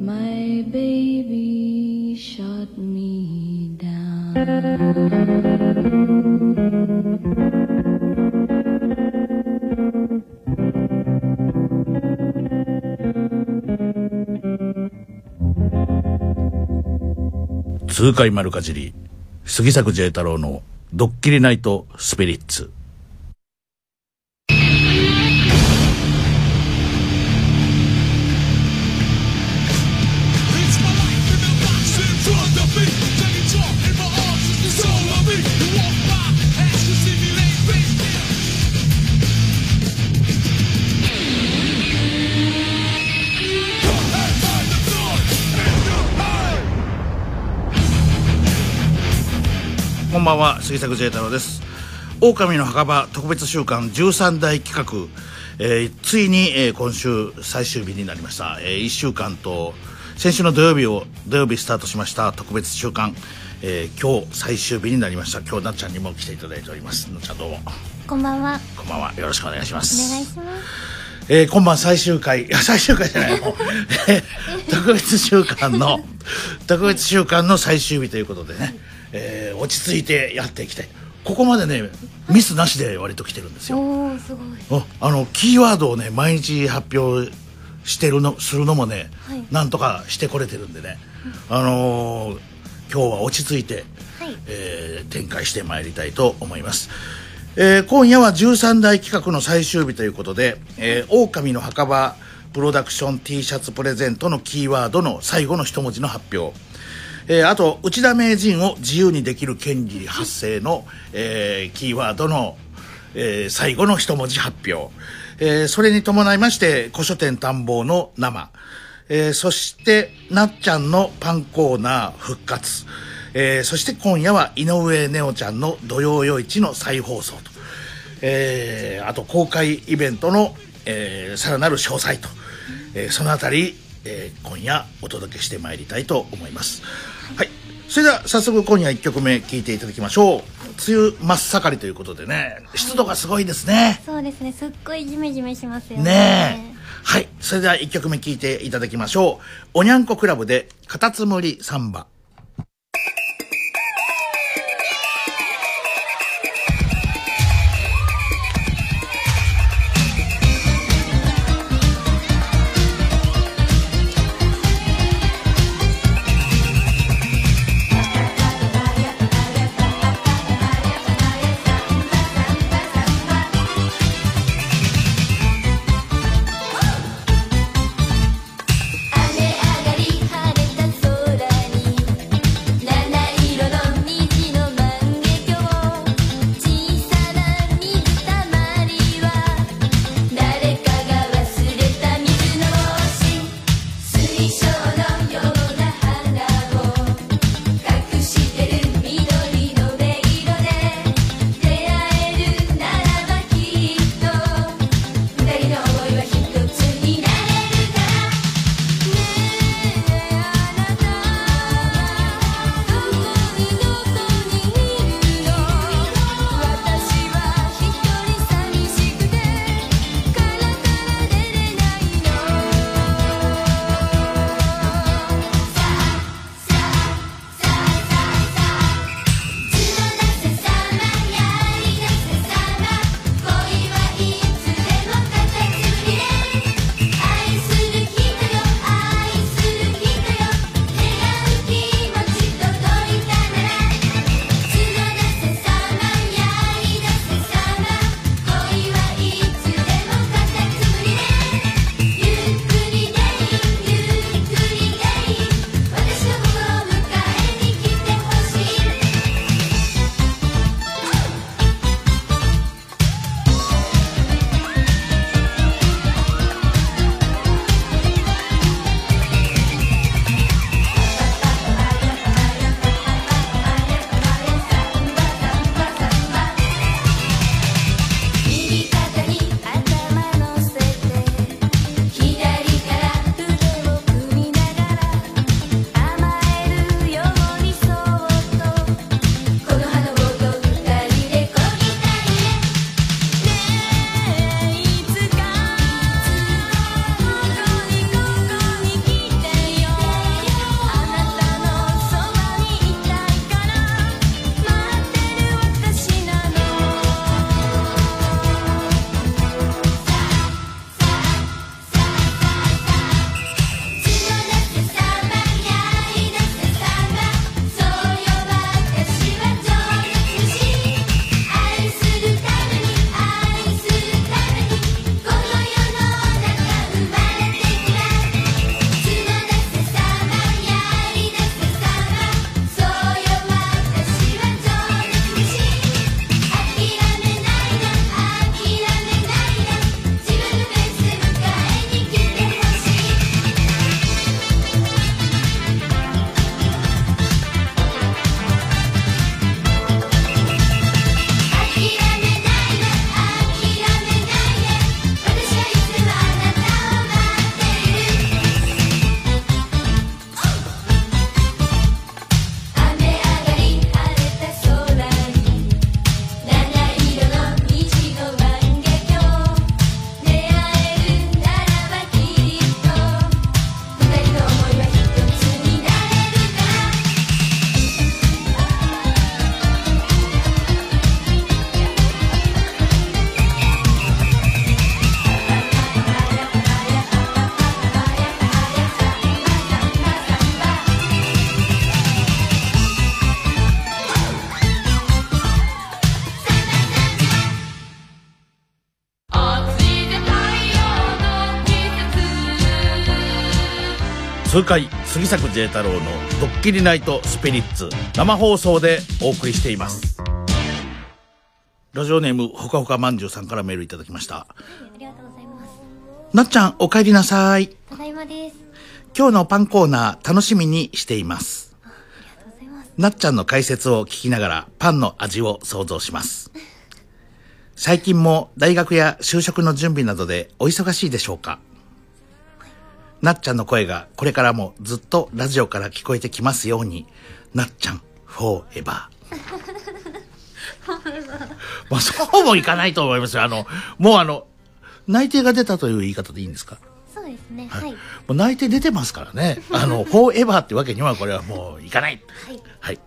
My baby shot me down. 痛快丸かじり杉作 J 太郎のドッキリナイトスピリッツこんばんは杉作 J 太郎です。狼の墓場特別週間13大企画、えーついに、えー今週最終日になりました、え1週間と先週の土曜日を土曜日スタートしました特別週間、えー今日最終日になりました。今日なっちゃんにも来ていただいております。なっちゃんどうも。こんばんは。こんばんは。よろしくお願いしまおす願いします。えー今晩最終回。い や最終回じゃないもう。えー特別週間の特別週間の最終日ということでね、えー落ち着いてやっていきたい。ここまでねミスなしで割と来てるんですよ。すごい。おあのキーワードをね毎日発表してるのするのもね、はい。なんとかしてこれてるんでね、あのー今日は落ち着いて、はい。えー展開してまいりたいと思います、えー今夜は13大企画の最終日ということで「えー、狼の墓場プロダクション T シャツプレゼント」のキーワードの最後の一文字の発表えーあと内田名人を自由にできる権利発生の、えーキーワードの、えー最後の一文字発表、えーそれに伴いまして古書店探訪の生、えーそしてなっちゃんのパンコーナー復活、えーそして今夜は井上ネオちゃんの土曜夜市の再放送と、えーあと公開イベントの、えーさらなる詳細と、えーそのあたり、えー今夜お届けしてまいりたいと思います。はい。それでは早速今夜1曲目聴いていただきましょう。梅雨真っ盛りということでね。湿度がすごいですね。そうですね。すっごいジメジメしますよね。ねえ。はい。それでは1曲目聴いていただきましょう。おにゃんこクラブでカタツムリサンバ痛快杉作 J 太郎のドッキリナイトスピリッツ生放送でお送りしています。ラジオネームほかほかまんじゅうさんからメールいただきました。ありがとうございます。なっちゃんお帰りなさい。ただいまです。今日のパンコーナー楽しみにしています。ありがとうございます。なっちゃんの解説を聞きながらパンの味を想像します。最近も大学や就職の準備などでお忙しいでしょうかなっちゃんの声がこれからもずっとラジオから聞こえてきますようになっちゃんフォーエバー まあそうもいかないと思いますよあのもうあの内定が出たという言い方でいいんですか？そうですねはいもう内定出てますからね。あの、フォーエバーってわけにはこれはもういかない。はいはい。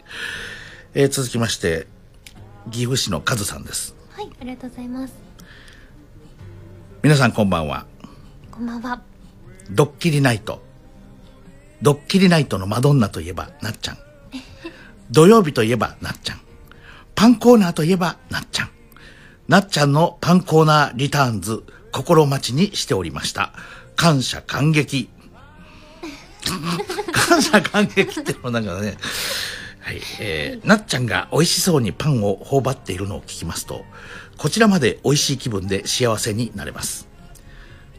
えー続きまして、岐阜市のカズさんです。はいありがとうございます皆さんこんばんは。こんばんはドッキリナイト。ドッキリナイトのマドンナといえばなっちゃん。土曜日といえばなっちゃん。パンコーナーといえばなっちゃん。なっちゃんのパンコーナーリターンズ、心待ちにしておりました。感謝感激。感謝感激ってのもなんかね、はい、えー、なっちゃんが美味しそうにパンを頬張っているのを聞きますと、こちらまで美味しい気分で幸せになれます。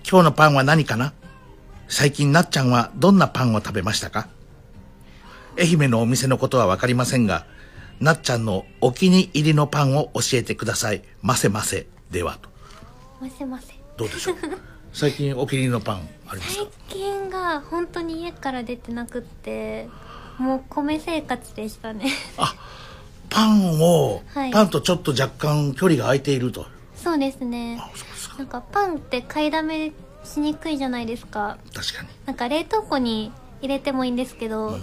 今日のパンは何かな？最近なっちゃんはどんなパンを食べましたか？愛媛のお店のことはわかりませんが、なっちゃんのお気に入りのパンを教えてください。ませませ。ではと。ませませどうでしょう？最近お気に入りのパンありますか？最近が本当に家から出てなくってもう米生活でしたねパンを、はいパンとちょっと若干距離が空いていると。そうですね。なんかパンって買いだめしにくいじゃないですか確かに。なんか冷凍庫に入れてもいいんですけど、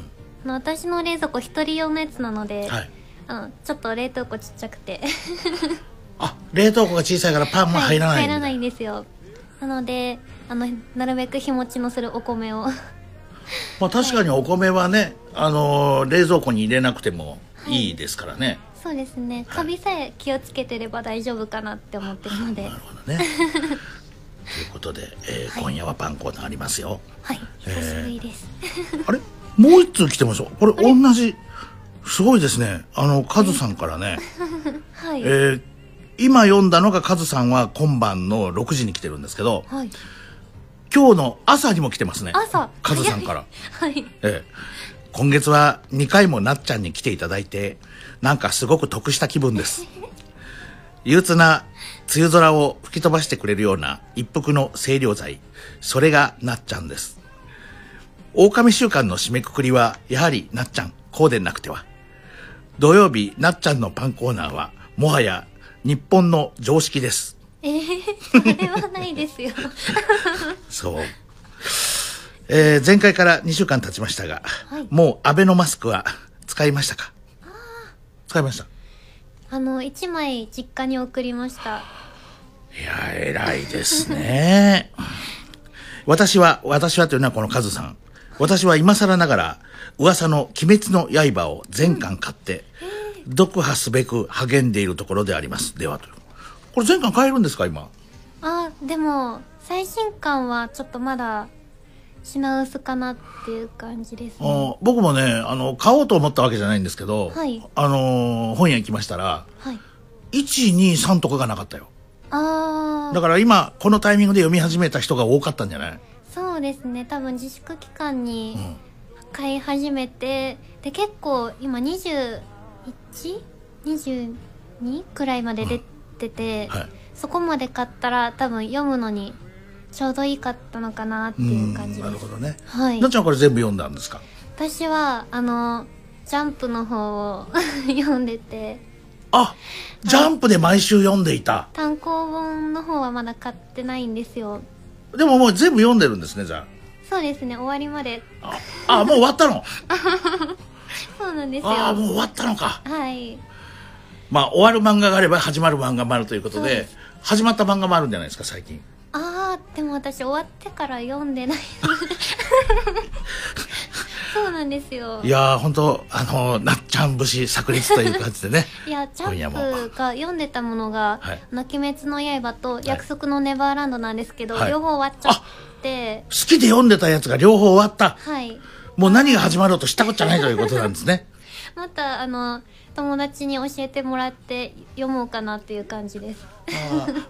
あの私の冷蔵庫一人用のやつなので、はい。あのちょっと冷凍庫ちっちゃくてあ、冷凍庫が小さいからパンも入らない。入らないんですよなのであのなるべく日持ちのするお米をまあ確かにお米はね、あのー冷蔵庫に入れなくてもいいですからね。そうですねカビさえ気をつけてれば大丈夫かなって思ってるのでなるほどね。ということで、えー今夜はパンコーナーありますよ。はい。久しぶりです、あれ？もう一通来てますよ。これ同じ、すごいですね。あの、カズさんからね、はい、えー今読んだのがカズさんは今晩の6時に来てるんですけど、はい。今日の朝にも来てますね。朝。カズさんから。はい。ええ、今月は2回もなっちゃんに来ていただいて、なんかすごく得した気分です。憂鬱な梅雨空を吹き飛ばしてくれるような一服の清涼剤。それがなっちゃんです。狼週間の締めくくりは、やはりなっちゃん、こうでなくては。土曜日、なっちゃんのパンコーナーは、もはや日本の常識です。えー、それはないですよ そう。えー前回から2週間経ちましたが、はいもうアベノマスクは使いましたか？使いました。あの1枚実家に送りましたいや、偉いですね。私は、私はというのはこのカズさん。私は今更ながら、噂の鬼滅の刃を全巻買って、読破すべく励んでいるところであります。ではという。これ全巻買えるんですか、今？あでも最新刊はちょっとまだ品薄かなっていう感じですあね。ー僕もね、あの、買おうと思ったわけじゃないんですけど、はい。あのー本屋行きましたら、はい。1、2、3とかがなかったよ。ああだから今、このタイミングで読み始めた人が多かったんじゃない？そうですね。多分自粛期間にん。買い始めて、で結構今 21?22 くらいまで出てて、はい。そこまで買ったら多分読むのにちょうどいいかったのかなっていう感じなでするほどね。はいなっちゃんこれ全部読んだんですか？私はあのジャンプの方を 読んでてあ、ジャンプで毎週読んでいた。単行本の方はまだ買ってないんですよでももう全部読んでるんですね、じゃそうですね終わりまであ。あ、あもう終わったの？そうなんですよああ、もう終わったのか。はいまあ、終わる漫画があれば始まる漫画もあるということで、です始まった漫画もあるんじゃないですか、最近。ああでも私終わってから読んでない。そうなんですよ。いやー、本当あの、なっちゃん節炸裂という感じでね。いやジ今夜も。ャンプが読んでたものがはい「あの鬼滅の刃」と「約束のネバーランド」なんですけど、はい。両方終わっちゃって。で好きで読んでたやつが両方終わった。はい。もう何が始まろうと知ったこっちゃないということなんですね。またあの友達に教えてもらって読もうかなっていう感じです。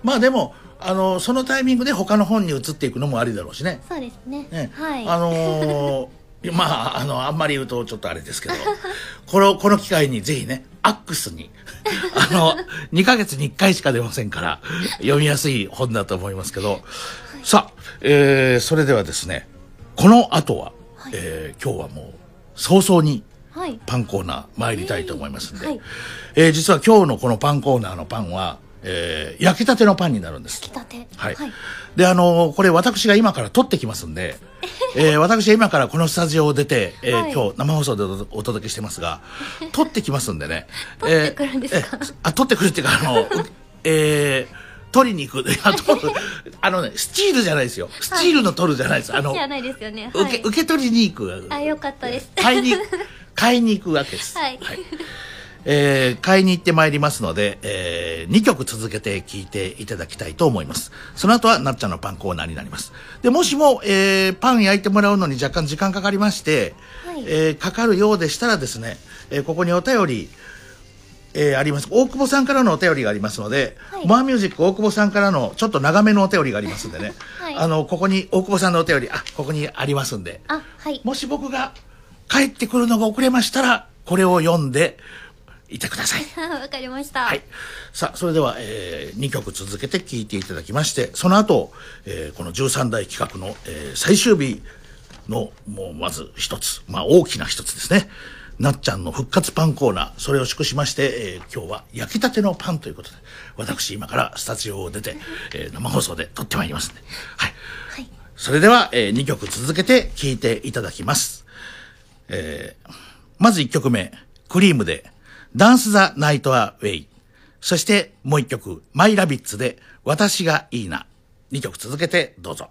まあでも、あの、そのタイミングで他の本に移っていくのもありだろうしね。そうですね。ね、はい。あのーまあ、あの、あんまり言うとちょっとあれですけど、この、この機会にぜひね、アックスに、あの、2ヶ月に1回しか出ませんから、読みやすい本だと思いますけど、さあ、えー、それではですね、この後は、えー今日はもう、早々に、はい。パンコーナー参りたいと思いますんで、はい。えー実は今日のこのパンコーナーのパンは、えー焼きたてのパンになるんです来。たてはい。で、あのーこれ私が今から取ってきますんで、えー私は今からこのスタジオを出て、えーはい今日生放送でおお届けしてますが、取ってきますんでね。取ってくるんですか？えーえあ、取ってくるっていうか、あの、うえー取りに行く。あのね、スチールじゃないですよ。スチールの取るじゃないです。あの、じゃないですよね受け、はい受け取りに行く。あよかったです買いに、買いに行くわけです。はいえー買いに行ってまいりますので、え2曲続けて聴いていただきたいと思います。その後はなっちゃんのパンコーナーになります。で、もしも、えーパン焼いてもらうのに若干時間かかりまして、はいえーかかるようでしたらですね、えーここにお便り、えーあります。大久保さんからのお便りがありますので、はいモアミュージック大久保さんからのちょっと長めのお便りがありますんでね、はいあの、ここに大久保さんのお便り、あ、ここにありますんで、あはいもし僕が帰ってくるのが遅れましたら、これを読んでいてください。わかりましたはい。さあ、それでは、え2曲続けて聴いていただきまして、その後、えーこの13代企画の、えー最終日の、もうまず一つ、まあ大きな一つですね。なっちゃんの復活パンコーナー、それを祝しまして、えー今日は焼きたてのパンということで、私今からスタジオを出て、えー生放送で撮ってまいりますんで。はい。はいそれでは、え2曲続けて聴いていただきます。えーまず1曲目、クリームで、ダンス・ザ・ナイト・ア・ウェイ。そしてもう一曲、マイ・ラビッツで、私がいいな。二曲続けてどうぞ。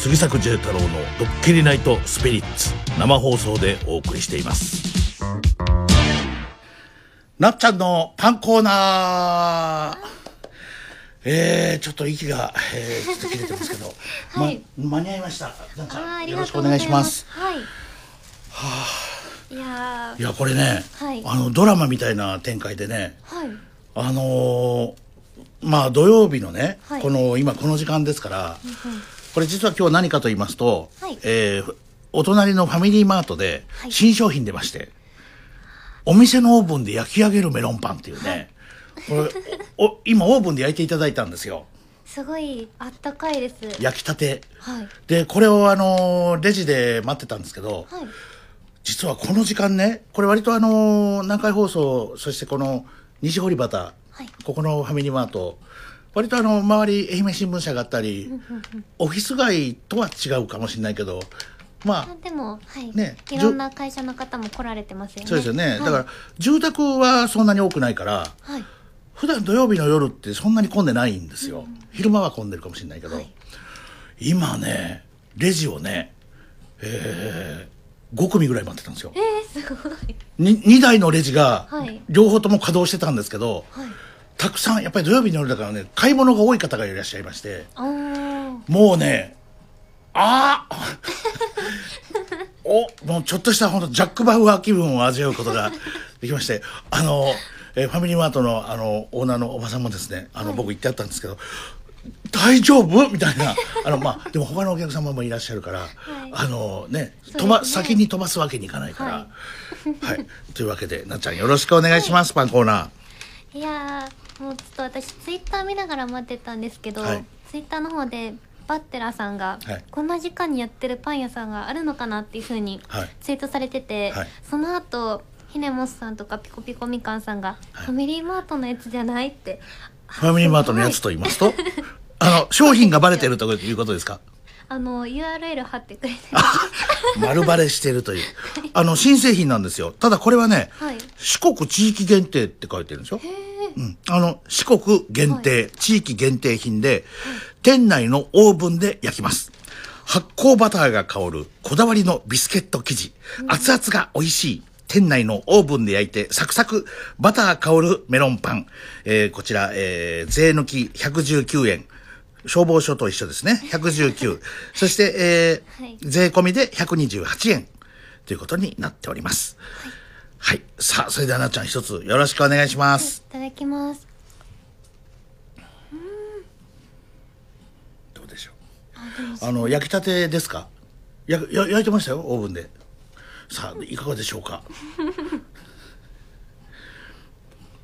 杉作 J 太郎のドッキリナイトスピリッツ生放送でお送りしています。なっちゃんのパンコーナー。えー、ちょっと息が、えー、ちょっと切れてますけど、はい。ま、間に合いました。なんかりよろしくお願いします。すはいいやいやこれね、はい。あのドラマみたいな展開でねーはい。あのーまあ土曜日のね、はい。この今この時間ですから、これ実は今日何かと言いますと、はい。えーお隣のファミリーマートではい。新商品出まして、お店のオーブンで焼き上げるメロンパンっていうね、これお今オーブンで焼いていただいたんですよ。すごいあったかいです。焼きたて。はい。でこれをあのーレジで待ってたんですけど、はい。実はこの時間ねこれ割とあの南海放送そしてこの西堀端、はい。ここのファミリーマート割とあの周り愛媛新聞社があったりオフィス街とは違うかもしれないけどまああでもはい、ねいろんな会社の方も来られてますよね。そうですよね、はい。だから住宅はそんなに多くないからはい。普段土曜日の夜ってそんなに混んでないんですよ、昼間は混んでるかもしれないけど、はい。今ねレジをねえー、5組ぐらい待ってたんですよ。えー、すごい。に2台のレジがはい。両方とも稼働してたんですけど、はいたくさんやっぱり土曜日の夜だからね買い物が多い方がいらっしゃいまして。もうねああ おもうちょっとした本当ジャック・バウアー気分を味わうことができまして。あの、えーファミリーマートのあのオーナーのおばさんもですねあの、僕言ってあったんですけど大丈夫？みたいな。あのまあでも他のお客様もいらっしゃるから、あのねね。先に飛ばすわけにいかないから、ははい、というわけでなっちゃんよろしくお願いします、パンコーナー。いやーもうちょっと私ツイッター見ながら待ってたんですけど、はい。ツイッターの方でバッテラさんが、はい。こんな時間にやってるパン屋さんがあるのかなっていうふうにはい。ツイートされてて、はい。その後ひねもすさんとかピコピコみかんさんが、はい。ファミリーマートのやつじゃないって。ファミリーマートのやつと言いますと、あの、商品がバレてるということですか？あの URL 貼ってくれて丸バレしてるという。あの、新製品なんですよ。ただこれはね、はい四国地域限定って書いてるんですよ。うん。あの、四国限定、地域限定品で、店内のオーブンで焼きます。発酵バターが香るこだわりのビスケット生地。熱々が美味しい。店内のオーブンで焼いてサクサクバター香るメロンパン。えーこちら、えー税抜き119円。消防署と一緒ですね。119。そして、えーはい税込みで128円ということになっております。はい。さあ、それではなっちゃん一つよろしくお願いします。いただきますどうでしょう。あの、焼きたてですか？やや焼いてましたよ、オーブンで。さあ、いかがでしょうか？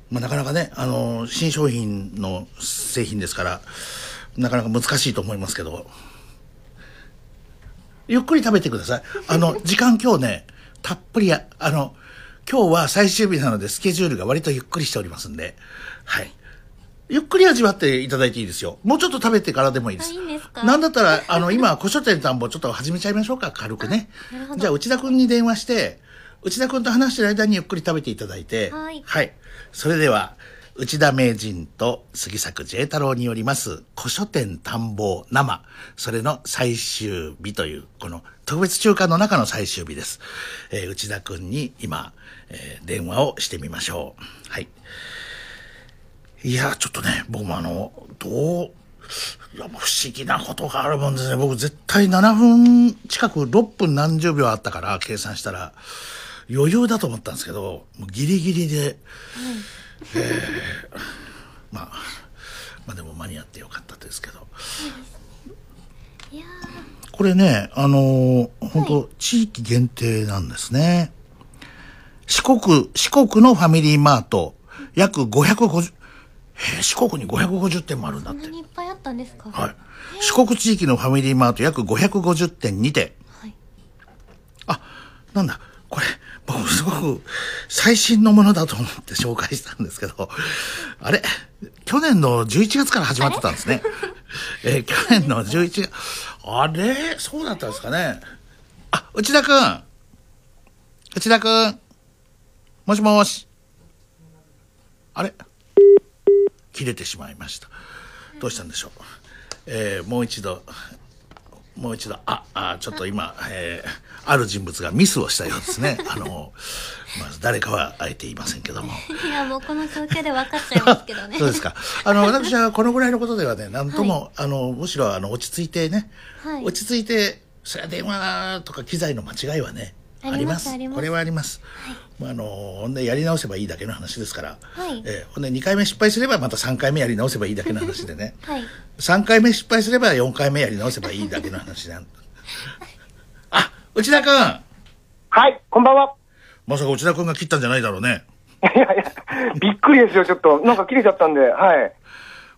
まあ、なかなかね、あの、新商品の製品ですから、なかなか難しいと思いますけど、ゆっくり食べてください。あの、時間今日ね、たっぷりや、あの、今日は最終日なのでスケジュールが割とゆっくりしておりますんで、はい。ゆっくり味わっていただいていいですよ。もうちょっと食べてからでもいいです。あいいんですか？なんだったら、あの、今、古書店探訪ちょっと始めちゃいましょうか、軽くねじゃあ、内田君に電話して、内田君と話してる間にゆっくり食べていただいて、はいはい。それでは、内田名人と杉作 J 太郎によります古書店探訪生、それの最終日という、この特別中間の中の最終日です。えー内田君に今、えー電話をしてみましょう。はい。いや、ちょっとね、僕もあの、どう、いや、不思議なことがあるもんですね。僕絶対7分近く6分何十秒あったから計算したら余裕だと思ったんですけど、ギリギリで、え ーまあ、まあでも間に合ってよかったですけど。いやこれね、あのー本当地域限定なんですね。四国、四国のファミリーマート、約550、えー四国に550店もあるんだってーこんな。にいっぱいあったんですか？はい。四国地域のファミリーマート約550店にて、はいあ、なんだ、これ、僕すごく最新のものだと思って紹介したんですけど、あれ？去年の11月から始まってたんですね。えー去年の11月、あれ？そうだったんですかね。あ、内田くん。内田くん。もしもし。あれ？切れてしまいました。どうしたんでしょう？えーもう一度もう一度、あ、あ、ちょっと今、えーある人物がミスをしたようですね。あの、まず誰かはあえて言いませんけども。いやもうこの状況で分かっちゃいますけどねそうですか。あの、私はこのぐらいのことではね、なんとも、あの、むしろ、あの、落ち着いてね、はい落ち着いて、それは電話とか機材の間違いはね、ありますありますこれはあります。まあ、あの、ほんで、やり直せばいいだけの話ですから。はいえーほんで、2回目失敗すれば、また3回目やり直せばいいだけの話でね。はい3回目失敗すれば4回目やり直せばいいだけの話なん。あ、内田君はい、こんばんは。まさか内田君が切ったんじゃないだろうね。いやいや、びっくりですよ、ちょっと。なんか切れちゃったんで、はい。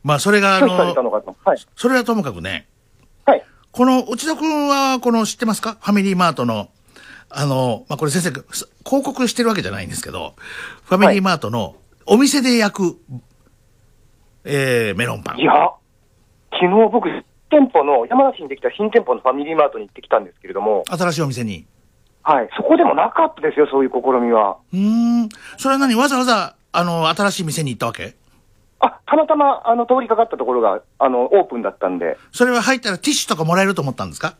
まあ、それが、あのの、かと。はい。それはともかくね、はい。この内田君は、この知ってますか？ファミリーマートの、あの、まあ、これ先生、す広告してるわけじゃないんですけど、ファミリーマートのお店で焼く、えー、メロンパンい。や、昨日僕、店舗の、山梨にできた新店舗のファミリーマートに行ってきたんですけれども、新しいお店に。はい。そこでもなかったですよ、そういう試みは。うーん。それは何？わざわざ、あの、新しい店に行ったわけ？あ、たまたま、あの、通りかかったところが、あの、オープンだったんで、それは入ったらティッシュとかもらえると思ったんですか？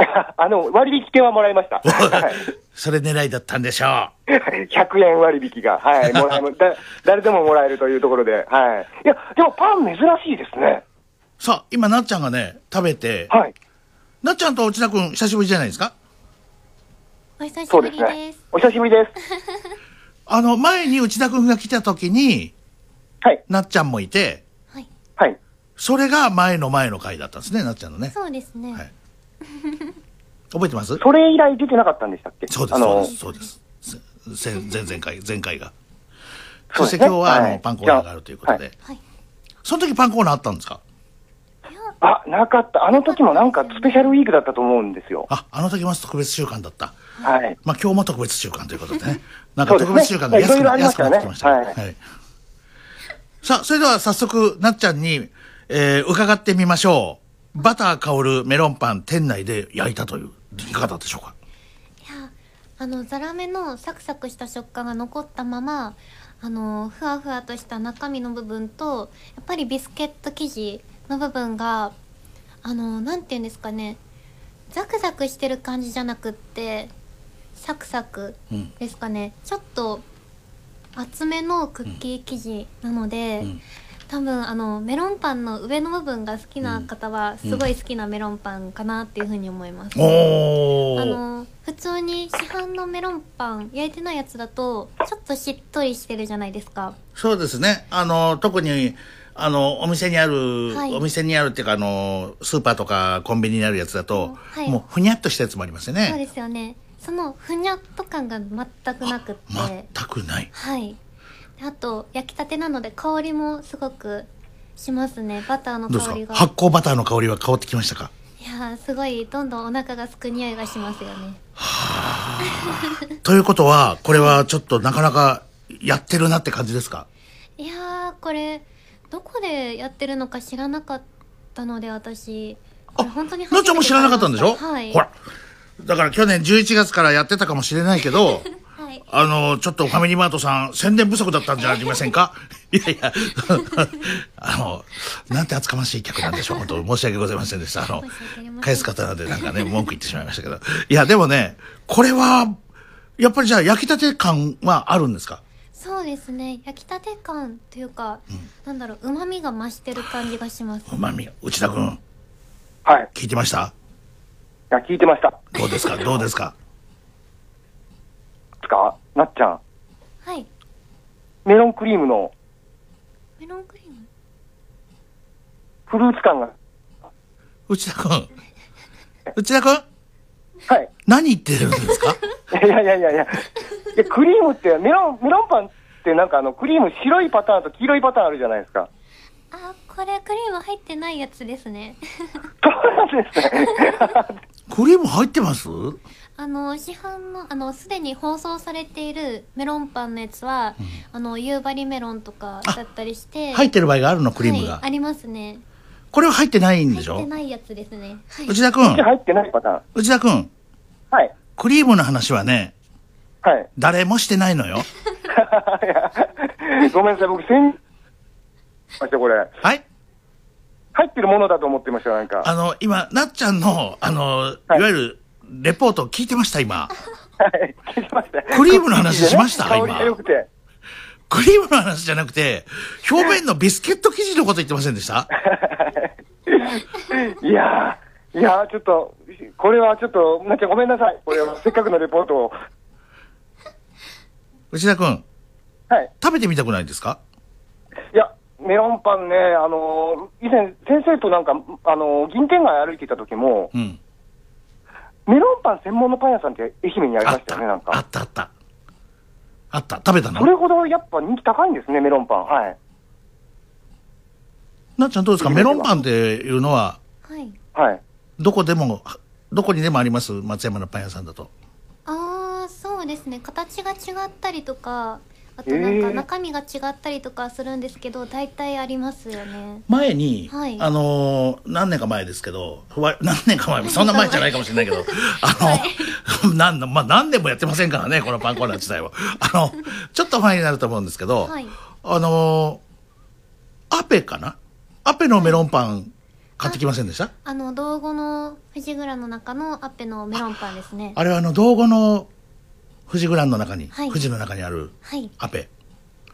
あの、割引券はもらいました。はい。それ狙いだったんでしょう。100円割引が、はい、もらえ誰でももらえるというところで、はい。いや、でもパン珍しいですね。さあ、今、なっちゃんがね、食べて、はい。なっちゃんと内田君、久しぶりじゃないですか？お久しそうぶりですですね。お久しぶりです。あの、前に内田君が来た時に、はい。なっちゃんもいて、はいはい。それが前の前の回だったんですね、なっちゃんのね。そうですね、はい 覚えてます？それ以来出てなかったんでしたっけ？そうです、そうです、そうです。せ前々回、前回が。そして今日は、あの、はいパンコーナーがあるということで。じはいその時パンコーナーあったんですか？あ、なかった。あの時もなんかスペシャルウィークだったと思うんですよ。あ、あの時も特別週間だった。はい。まあ今日も特別週間ということでね。なんか特別週間が安くくなってきましたね。はい。さあ、それでは早速、なっちゃんに、えー、伺ってみましょう。バター香るメロンパン店内で焼いたという、いかがだったでしょうか？いやあのザラメのサクサクした食感が残ったままあのふわふわとした中身の部分とやっぱりビスケット生地の部分があのなんて言うんですかねザクザクしてる感じじゃなくってサクサクうん。ですかね、ちょっと厚めのクッキー生地なので、うん多分あのメロンパンの上の部分が好きな方はすごい好きなメロンパンかなっていうふうに思います。おー。あの普通に市販のメロンパン焼いてないやつだとちょっとしっとりしてるじゃないですかそうですね。あの、特に、あの、お店にある、はいお店にあるっていうか、あの、スーパーとかコンビニにあるやつだと、はいもう、ふにゃっとしたやつもありますよそうね。ですよねそのふにゃっと感が全くなくって全くない。はいであと焼きたてなので香りもすごくしますね。バターのどうです香りがか？発酵バターの香りは変わってきましたか？いやーすごいどんどんお腹がすく匂いがしますよね。ということは、これはちょっとなかなかやってるなって感じですか？いやーこれどこでやってるのか知らなかったので私。これ本当に初めてなっちゃんも知らなかったんでしょ？はい。ほら。だから去年11月からやってたかもしれないけど、はい。あの、ちょっとファミリーマートさん、宣伝不足だったんじゃありませんか？いやいや、あの、なんて厚かましい客なんでしょう。本当申し訳ございませんでした。あの返す方なん。でなんかね、文句言ってしまいましたけど。いや、でもね、これは、やっぱりじゃあ焼きたて感はあるんですか？そうですね。焼きたて感というか、なんだろうまみが増してる感じがします。うまみ、内田君、はい。聞いてました？いや、聞いてました。どうですか？どうですか？つか、なっちゃん、はい。メロンクリームの。メロンクリーム？フルーツ感が、内田君。内田君？はい。何言ってるんですか？いやいやいやいや、いやクリームって、メロン、メロンパンってなんかあの、クリーム白いパターンと黄色いパターンあるじゃないですか。あこれクリーム入ってないやつですね。そうなんですね。クリーム入ってます？あの市販のあのすでに包装されているメロンパンのやつは、あの夕張メロンとかだったりして入ってる場合があるの、クリームが。はい、ありますねこれは入ってないんでしょ？入ってないやつですねはい内田君、入ってないパターン。内田君、はい。クリームの話はね、はい。誰もしてないのよ。ごめんなさい、僕、先、ました、これ。はいはい。入ってるものだと思ってました、なんか。あの、今、なっちゃんの、あの、いわゆる、レポート聞いてました、今。はい、聞いてました。クリームの話しました香りが今良くて。クリームの話じゃなくて、表面のビスケット生地のこと言ってませんでした？いやー、いやー、ちょっと、これはちょっと、なっちゃんごめんなさい。これはせっかくのレポートを。内田君、はい。食べてみたくないですか？いや、メロンパンね、あのー以前、先生となんか、あのー銀天街歩いていた時も、うん。メロンパン専門のパン屋さんって愛媛にありましたよね、なんあか。ったあった。あった、食べたの？それほどやっぱ人気高いんですね、メロンパン。はい。なっちゃんどうですか？メロンパンっていうのは、はいはい。どこでも、どこにでもあります？松山のパン屋さんだと。ああそうですね形が違ったりとかあとなんかえー。中身が違ったりとかするんですけど大体ありますよね。前に、はい。あのー何年か前ですけど、何年か前、そんな前じゃないかもしれないけど、あの、なんだ、まあ何年もやってませんからね、このパンコーナー自体は。あの、ちょっと前になると思うんですけど、はい。あのーアペかな？アペのメロンパン買ってきませんでした？あの道後の富士蔵の中のアッペのメロンパンですね。あれはあの、道後の富士グランの中に、はい富士の中にあるはいアペ。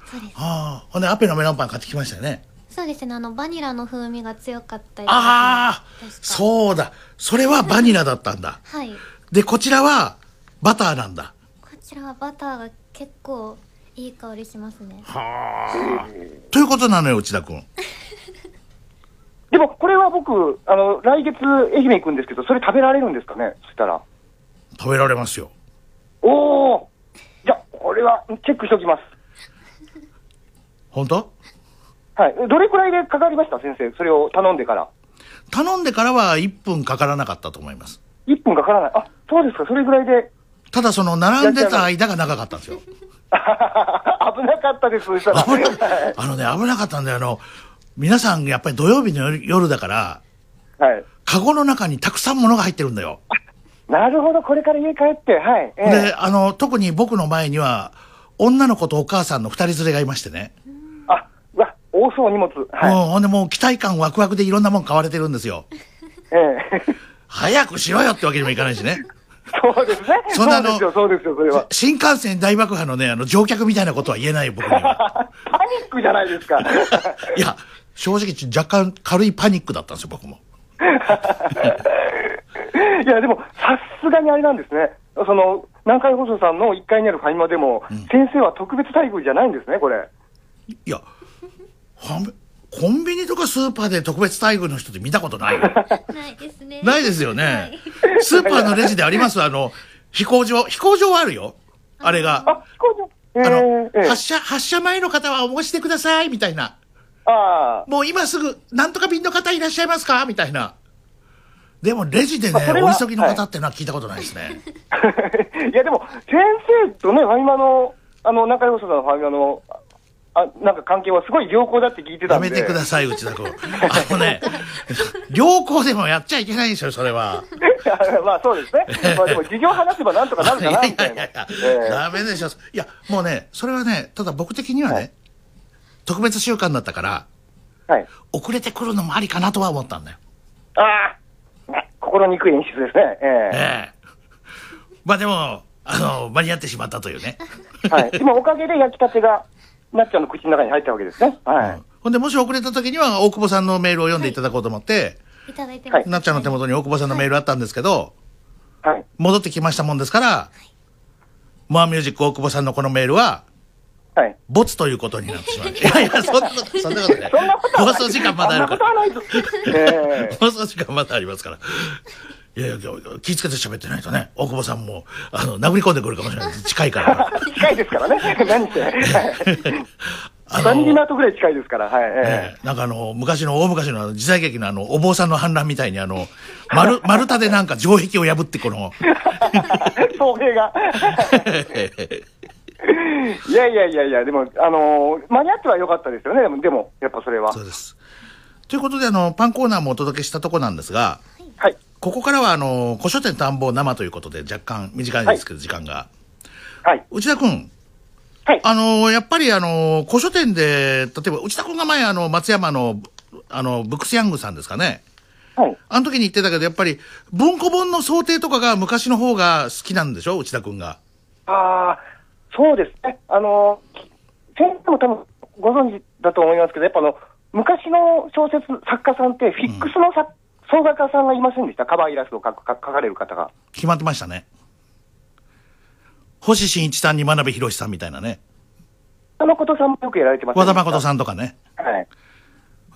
そうですああ、ほんでアペのメロンパン買ってきましたよね。そうですねあのバニラの風味が強かったりああそうだ。それはバニラだったんだ。はいで、こちらはバターなんだ。こちらはバターが結構いい香りしますねということなのよ、内田君。でも、これは僕、あの、来月愛媛行くんですけど、それ食べられるんですかね？そしたら。食べられますよ。おおじゃあ、これはチェックしておきます。本当？はい。どれくらいでかかりました先生？それを頼んでから。頼んでからは1分かからなかったと思います。1分かからない。あ、そうですか。それぐらいで。ただその並んでた間が長かったんですよ。危なかったです。そしたら。危な はいあのね、危なかったんだよ。あの、皆さんやっぱり土曜日の夜夜だから、はい。カゴの中にたくさん物が入ってるんだよ。なるほど。これから家帰って。はい。ええで、あの、特に僕の前には、女の子とお母さんの二人連れがいましてね。あ、うわ、多そう荷物。はい。もう、ほんでもう期待感ワクワクでいろんなもん買われてるんですよ。ええ早くしろよってわけにもいかないしね。そうですね。そんなあのそうですよ、そうですよ、それは。新幹線大爆破のね、あの、乗客みたいなことは言えないよ、僕には。パニックじゃないですか。いや、正直若干軽いパニックだったんですよ、僕も。いや、でも、さすがにあれなんですね。その、南海放送さんの1階にあるファミマでも、先生は特別待遇じゃないんですね、これ。いや、はめコンビニとかスーパーで特別待遇の人って見たことないよ。ないですねないですよね。スーパーのレジでありますあの、飛行場、飛行場はあるよ。あれが。あ、飛行場。えあの、ーえー発射、発射前の方はお持ちしてください、みたいな。あもう今すぐ、なんとか便の方いらっしゃいますかみたいな。でも、レジでねお急ぎの方ってのは聞いたことないですね。あ。いや、でも、先生とね、ファミマの、あの、南海放送さんのファミマの、あ、なんか関係はすごい良好だって聞いてたんで。やめてください、内田君。あのね、良好でもやっちゃいけないんですよ、それは。まあそうですね。まあでも事情話せばなんとかなるいやかないみたいな。やいやいや、ええダメでしょ。いや、もうね、それはね、ただ僕的にはね、はい特別習慣だったから、はい。遅れてくるのもありかなとは思ったんだよ。ああ、ね心にくい演出ですね。えええまあでも、あの、間に合ってしまったというね。えはい。でもおかげで焼きたてが、なっちゃんの口の中に入ったわけですね。はい。うんほんで、もし遅れた時には、大久保さんのメールを読んでいただこうと思って、いただいてます、なっちゃんの手元に大久保さんのメールあったんですけど、はい。戻ってきましたもんですから、モアミュージック大久保さんのこのメールは、はい。ボツということになってしまう。いやいや、そんなそんなことね。そんなことはない放送時間まだあるから。放送時間まだありますから。いやいや、気ぃつけて喋ってないとね、大久保さんも、あの、殴り込んでくるかもしれない。近いから。近いですからね。何して。はいあの、ナートぐらい近いですから。はい。えええなんかあの、昔の、大昔のあの時代劇のあの、お坊さんの反乱みたいにあの、丸、丸太でなんか城壁を破ってこの、え送迎が。いやいやいやいや、でも、あのー間に合ってはよかったですよね。でも、でもやっぱそれはそう。です。ということで、あの、パンコーナーもお届けしたとこなんですが、はい。ここからは、あの、古書店探訪生ということで、若干短いですけど、時間が。はい。内田君、はい。あの、やっぱり、あの、古書店で、例えば、内田君が前、あの、松山の、あの、ブックスヤングさんですかね。はい。あの時に言ってたけど、やっぱり、文庫本の想定とかが昔の方が好きなんでしょ？内田くんが。ああ、そうですね。あの、先生も多分ご存知だと思いますけど、やっぱあの、昔の小説作家さんって、フィックスの作、創作家さんがいませんでした？カバーイラストを描く描かれる方が。決まってましたね。星新一さんに真鍋博さんみたいなね。誠さんもよくやられてます和田誠ん。さんとかね。はい。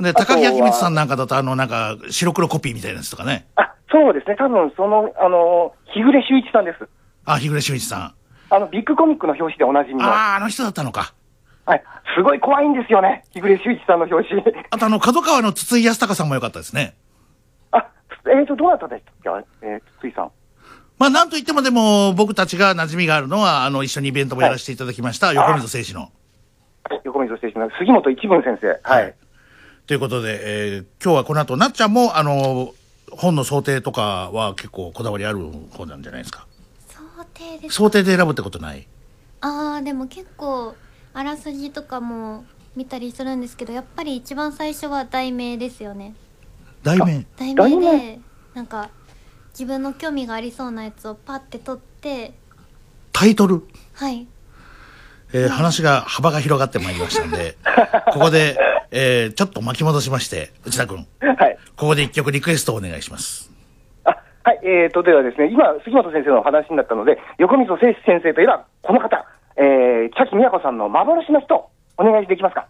で、高木明光さんなんかだと、あの、なんか、白黒コピーみたいなやつとかね。あ、そうですね。多分その、あの、日暮修一さんです。あ、日暮修一さん。あの、ビッグコミックの表紙でおなじみの。ああ、あの人だったのか。はい。すごい怖いんですよね。日暮修一さんの表紙。あと、あの、角川の筒井康隆さんも良かったですね。あ、えっ、と、どなたでしたっけ？えー、ついさん。まあ、なんといってもでも、僕たちが馴染みがあるのは、あの、一緒にイベントもやらせていただきました、横溝正史の。はい横溝選手の杉本一文先生。はい。はいということで、えー今日はこの後、なっちゃんも、あの、本の想定とかは結構こだわりある方なんじゃないですか。想定です想定で選ぶってことない？あーでも結構あらすじとかも見たりするんですけどやっぱり一番最初は題名ですよね題名？題題名で名？なんか自分の興味がありそうなやつをパッて取ってタイトル？はいえー話が、幅が広がってまいりましたんで、ここで、えーちょっと巻き戻しまして、内田君、はい。ここで一曲リクエストをお願いします。えーと、ではですね、今、杉本先生のお話になったので、横溝正史先生といえば、この方、えー、茶木美和子さんの幻の人、お願いできますか？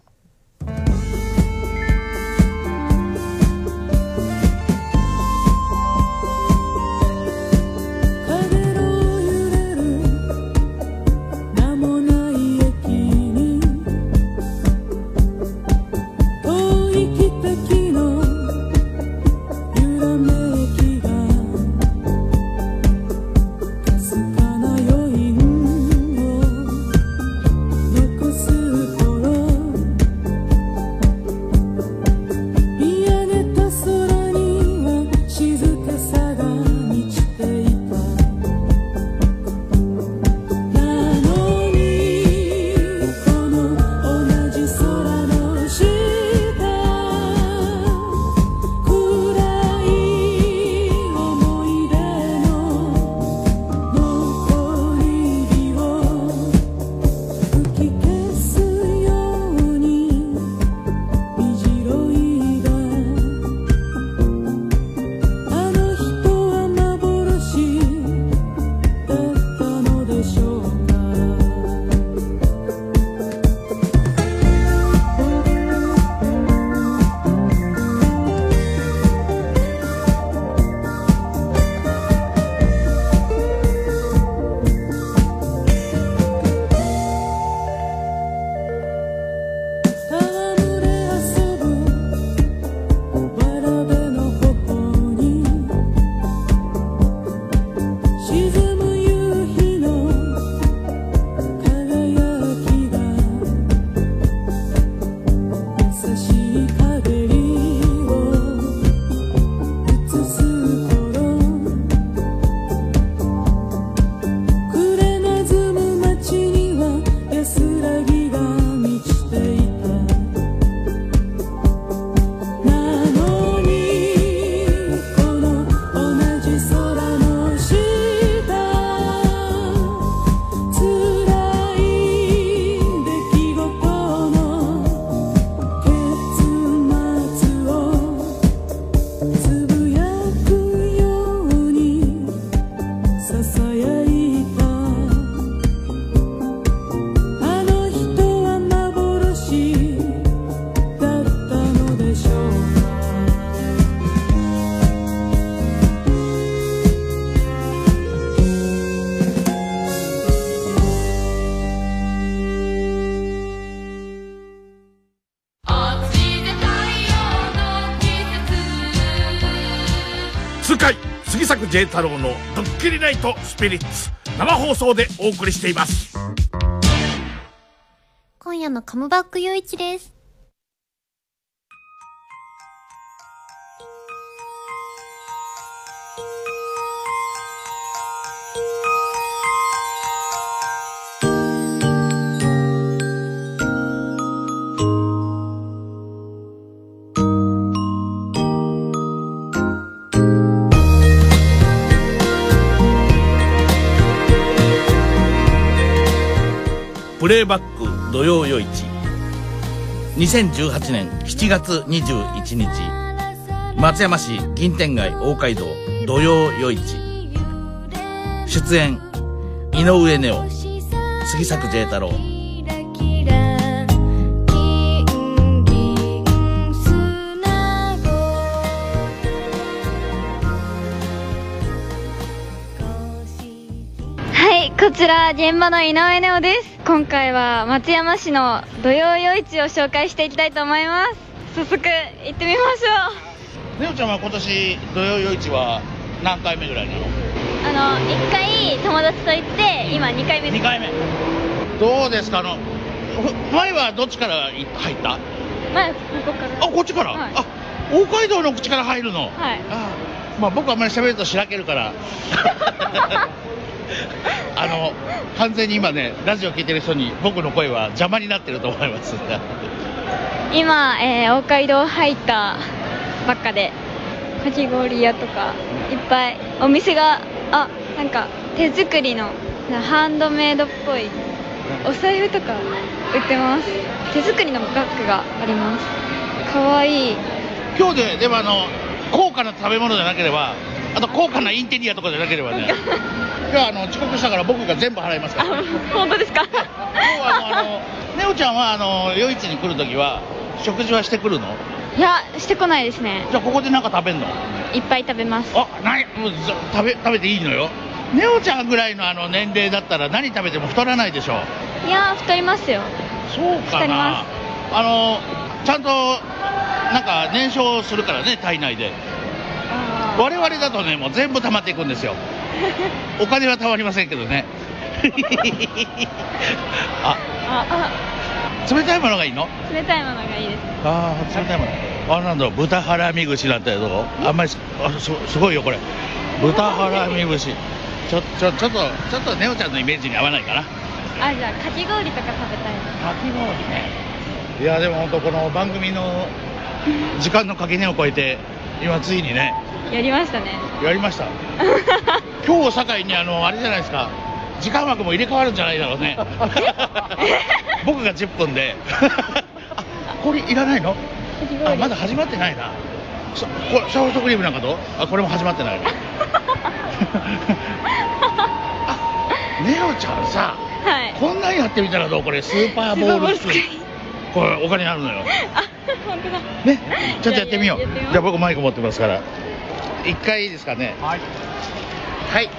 J 太郎のドッキリナイトスピリッツ生放送でお送りしています。今夜のカムバックゆういちです「レイバック土曜夜市。2018年7月21日。松山市銀天街大街道土曜夜市。出演井上ネオ杉作 J 太郎。はい、こちら現場の井上ネオです。今回は松山市の土曜夜市を紹介していきたいと思います。早速行ってみましょう。ネオちゃんは今年土曜夜市は何回目ぐらいなの？あの、1回友達と行って、今2回目です。回目どうですか？あのふ前はどっちからい入った？前、ここから。あこっちから、はいあ大街道の口から入るの？はい。あまあ僕はあんまり喋るとしらけるから あの完全に今ねラジオ聞いてる人に僕の声は邪魔になってると思います今、えー、大街道入ったばっかで、かき氷屋とか、いっぱいお店が、あ、なんか手作りの、ハンドメイドっぽい、お財布とか売ってます。手作りのバッグがあります。かわいい。今日ででもあの高価な食べ物じゃなければあと高価なインテリアとかじゃなければね。今日はあの遅刻したから僕が全部払いますかあら本当ですか？今日はあのあの ネオちゃんはあの夜市に来るときは食事はしてくるの？いやしてこないですね。じゃあここで何か食べんの？いっぱい食べます。あないもうず食べ食べていいのよ。ネオちゃんぐらいのあの年齢だったら何食べても太らないでしょ。いや太りますよ。そうか太りなまあのちゃんとなんか燃焼するからね体内で我々だとねもう全部溜まっていくんですよ。お金は溜まりませんけどね。ああ冷たいものがいいの？あ冷たいものがいいです。ああ冷たいもの。あなんだろう豚ハラミ串なんてどうあんまりすすごいよこれ。豚ハラミ串。ちょちょちょっとちょっとネオちゃんのイメージに合わないかな。あじゃあかき氷とか食べたいかき氷ね。いやでも本当この番組の時間の垣根を越えて今ついにねやりましたね。やりました。今日を境にあのあれじゃないですか。時間枠も入れ替わるんじゃないだろうね。僕が10分で。あこれいらないの？あまだ始まってないな。そこれシャワーソクリームなんかどう？あこれも始まってない。あネオちゃんさはい。こんなんやってみたらどう？これスーパーボールスクリーン。これお金あるのよ。あ本当だ。ね？ちょっとやってみよう。じゃあ僕マイク持ってますから一回いいですかね？はい。はい。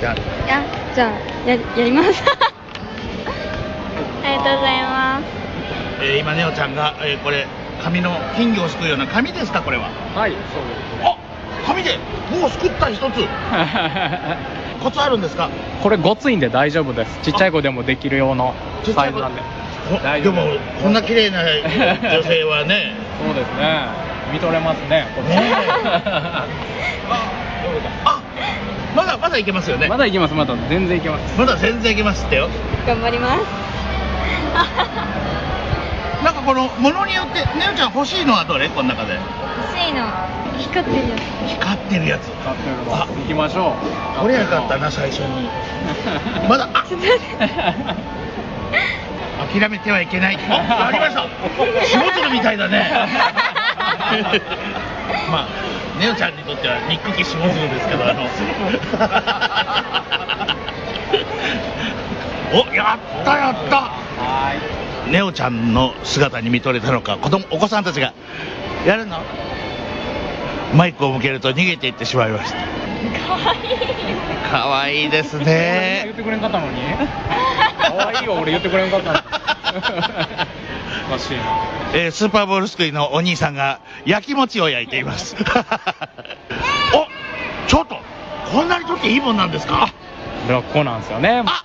じゃあ。あじゃあややります。ありがとうございます。えー今ネオちゃんが、えーこれ紙の金魚をすくうような紙ですか？これは。はい、あ紙でもうすくった一つ。コツあるんですか？これごついんで大丈夫です。ちっちゃい子でもできる用のサイズなんで。お大丈夫でもこんな綺麗な女性はね。そうですね。見とれますね。これ。ね あまだまだいけますよね。まだいけます。まだ全然いけます。まだ全然いけますってよ。頑張ります。なんかこのものによってネオちゃん欲しいのはどれ？この中で。欲しいの。光ってるや光ってるやつ。使ってるあ。の。行きましょう。これやかったな最初に。まだあ 諦めてはいけないあありました。下鶴みたいだね まあネオちゃんにとっては憎き下鶴ですけどあの。おやったやった。はネオちゃんの姿に見とれたのか子供お子さんたちが。やるの？マイクを向けると逃げていってしまいましたかわいいですい。言ねってくれんかったのに？可愛いよ、俺言ってくれんかったの。おかしいな。えースーパーボールすくいのお兄さんが焼き餅を焼いています おちょっとこんなにとっていいもんなんですか？これはここなんですよね。あ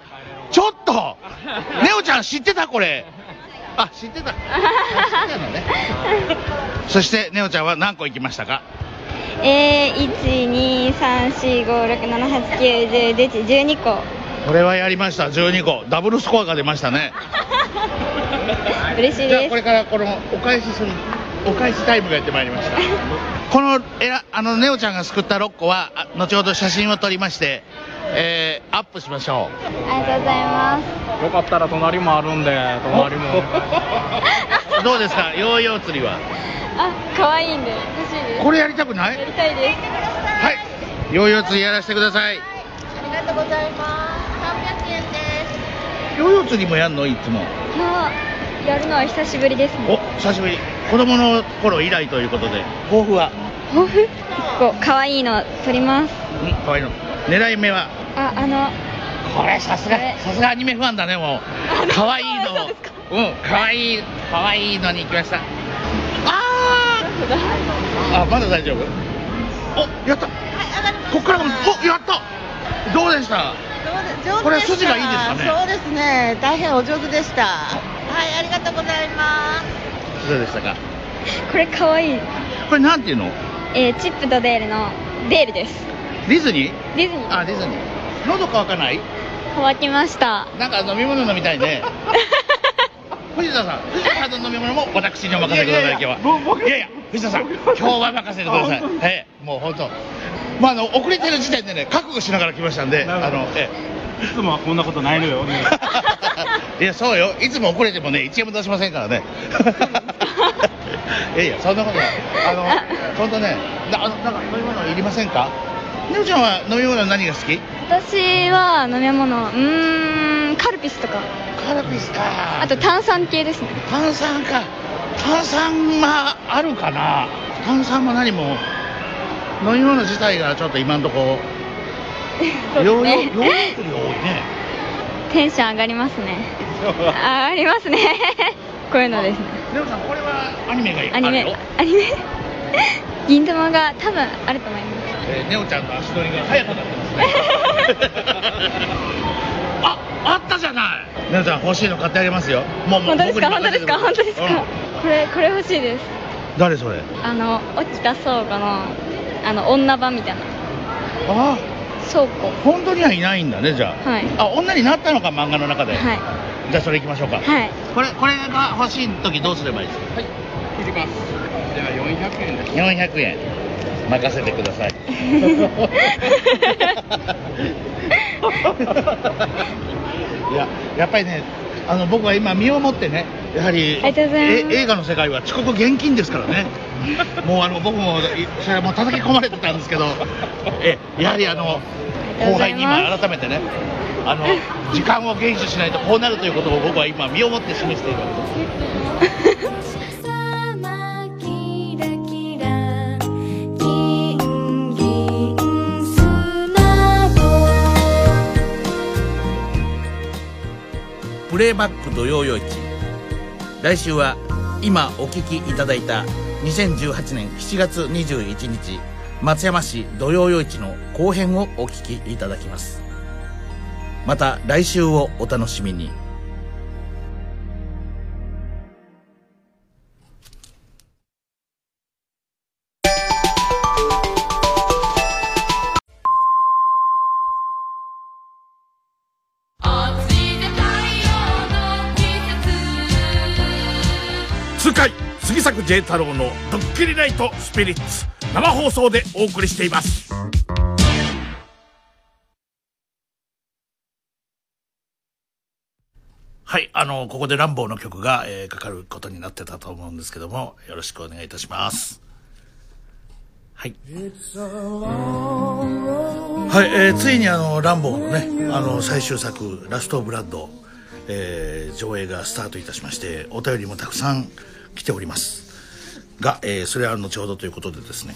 ちょっと ネオちゃん知ってたこれあ知ってた。あ知ってたのね。そしてネオちゃんは何個行きましたか？えー、1、2、3、4、5、6、7、8、9、10、11、12個。こ。れはやりました。12個ダブルスコアが出ましたね。嬉しいです。じゃあこ。れからこのお返しするお返しタイムがやってまいりました。このえらあのネオちゃんがすくった6個はあ後ほど写真を撮りまして、えーアップしましょう。ありがとうございます。よかったら隣もあるんで隣も。どうですか？ヨーヨー釣りは？あ可愛いんで欲しいです。これやりたくない？やりたいです。はい。ヨーヨー釣りやらせてください。ありがとうございます。300円です。ヨーヨー釣りもやんの？いつも。まあやるのは久しぶりですおね久しぶり。子供の頃以来ということで。抱負は？抱負？結構可愛いの撮ります。うん可愛いの。狙い目は？ああのこれさすがさすがアニメファンだねもう。可愛いの。そうですか？うん可愛い可愛いのに行きました。あー！あまだ大丈夫？おやった。こっからもおやったどうでした？これ筋がいいですかね？そうですね。大変お上手でした。はい、ありがとうございます。どうでしたか？これ可愛いこれなんていうの？えーチップとデールのデールです。ディズニー？ディズニー。あディズニー。喉乾かない？乾きました。なんか飲み物飲みたいね。藤田さん。藤田さんの飲み物も私にお任せください今日は。いやいや藤田さん。今日は任せてください。ええもう本当まああの遅れてる時点でね覚悟しながら来ましたんであのえいつもはこんなことないのよえい。やそうよ。いつも遅れてもね1円も出しませんからね。いやいやそんなことない。あの本当ねなあのなんか飲み物いりませんか？ねおちゃんは飲み物何が好き？私は飲み物。うーんカルピスとか。カルピスか。あと炭酸系ですね。炭酸か。炭酸はあるかな？炭酸も何も飲み物自体がちょっと今んとこ そうヨーですねヨーヨーヨー釣りが多いねテンション上がりますね上がりますねこういうのですねねおちゃんこれはアニメがいいアニメアニメ銀玉が多分あると思いますえー、ネオちゃんの足取りが速くなってますねああったじゃないネオちゃん欲しいの買ってあげますよもうもう本当ですか本当ですか本当ですか、うんこれこれ欲しいです誰それあの沖田倉庫のあの女版みたいな。あ倉庫。本当にはいないんだねじゃあ、はい。あ女になったのか漫画の中で、はい。じゃあそれ行きましょうか、はい。これこれが欲しい時どうすればいいです？かはい。切ります。じゃあ400円です。400円。任せてください。いややっぱりねあの僕は今身をもってねやはり映画の世界は遅刻厳禁ですからね。もうあの僕もいそれはもう叩き込まれてたんですけどえやはりあの後輩に今改めてねあの 時間を厳守しないとこうなるということを僕は今身をもって示しているわけです。プレイバック土曜夜市来週は今お聞きいただいた2018年7月21日松山市土曜夜市の後編をお聞きいただきます。また来週をお楽しみに。J 太郎のドッキリナイトスピリッツ。生放送でお送りしています。はいあのここでランボーの曲が、えーかかることになってたと思うんですけどもよろしくお願いいたします。はい。はい、えーついにあのランボーのねあの最終作「ラストブラッド」えー上映がスタートいたしましてお便りもたくさん来ております。が、えーそれは後ほどということでですね、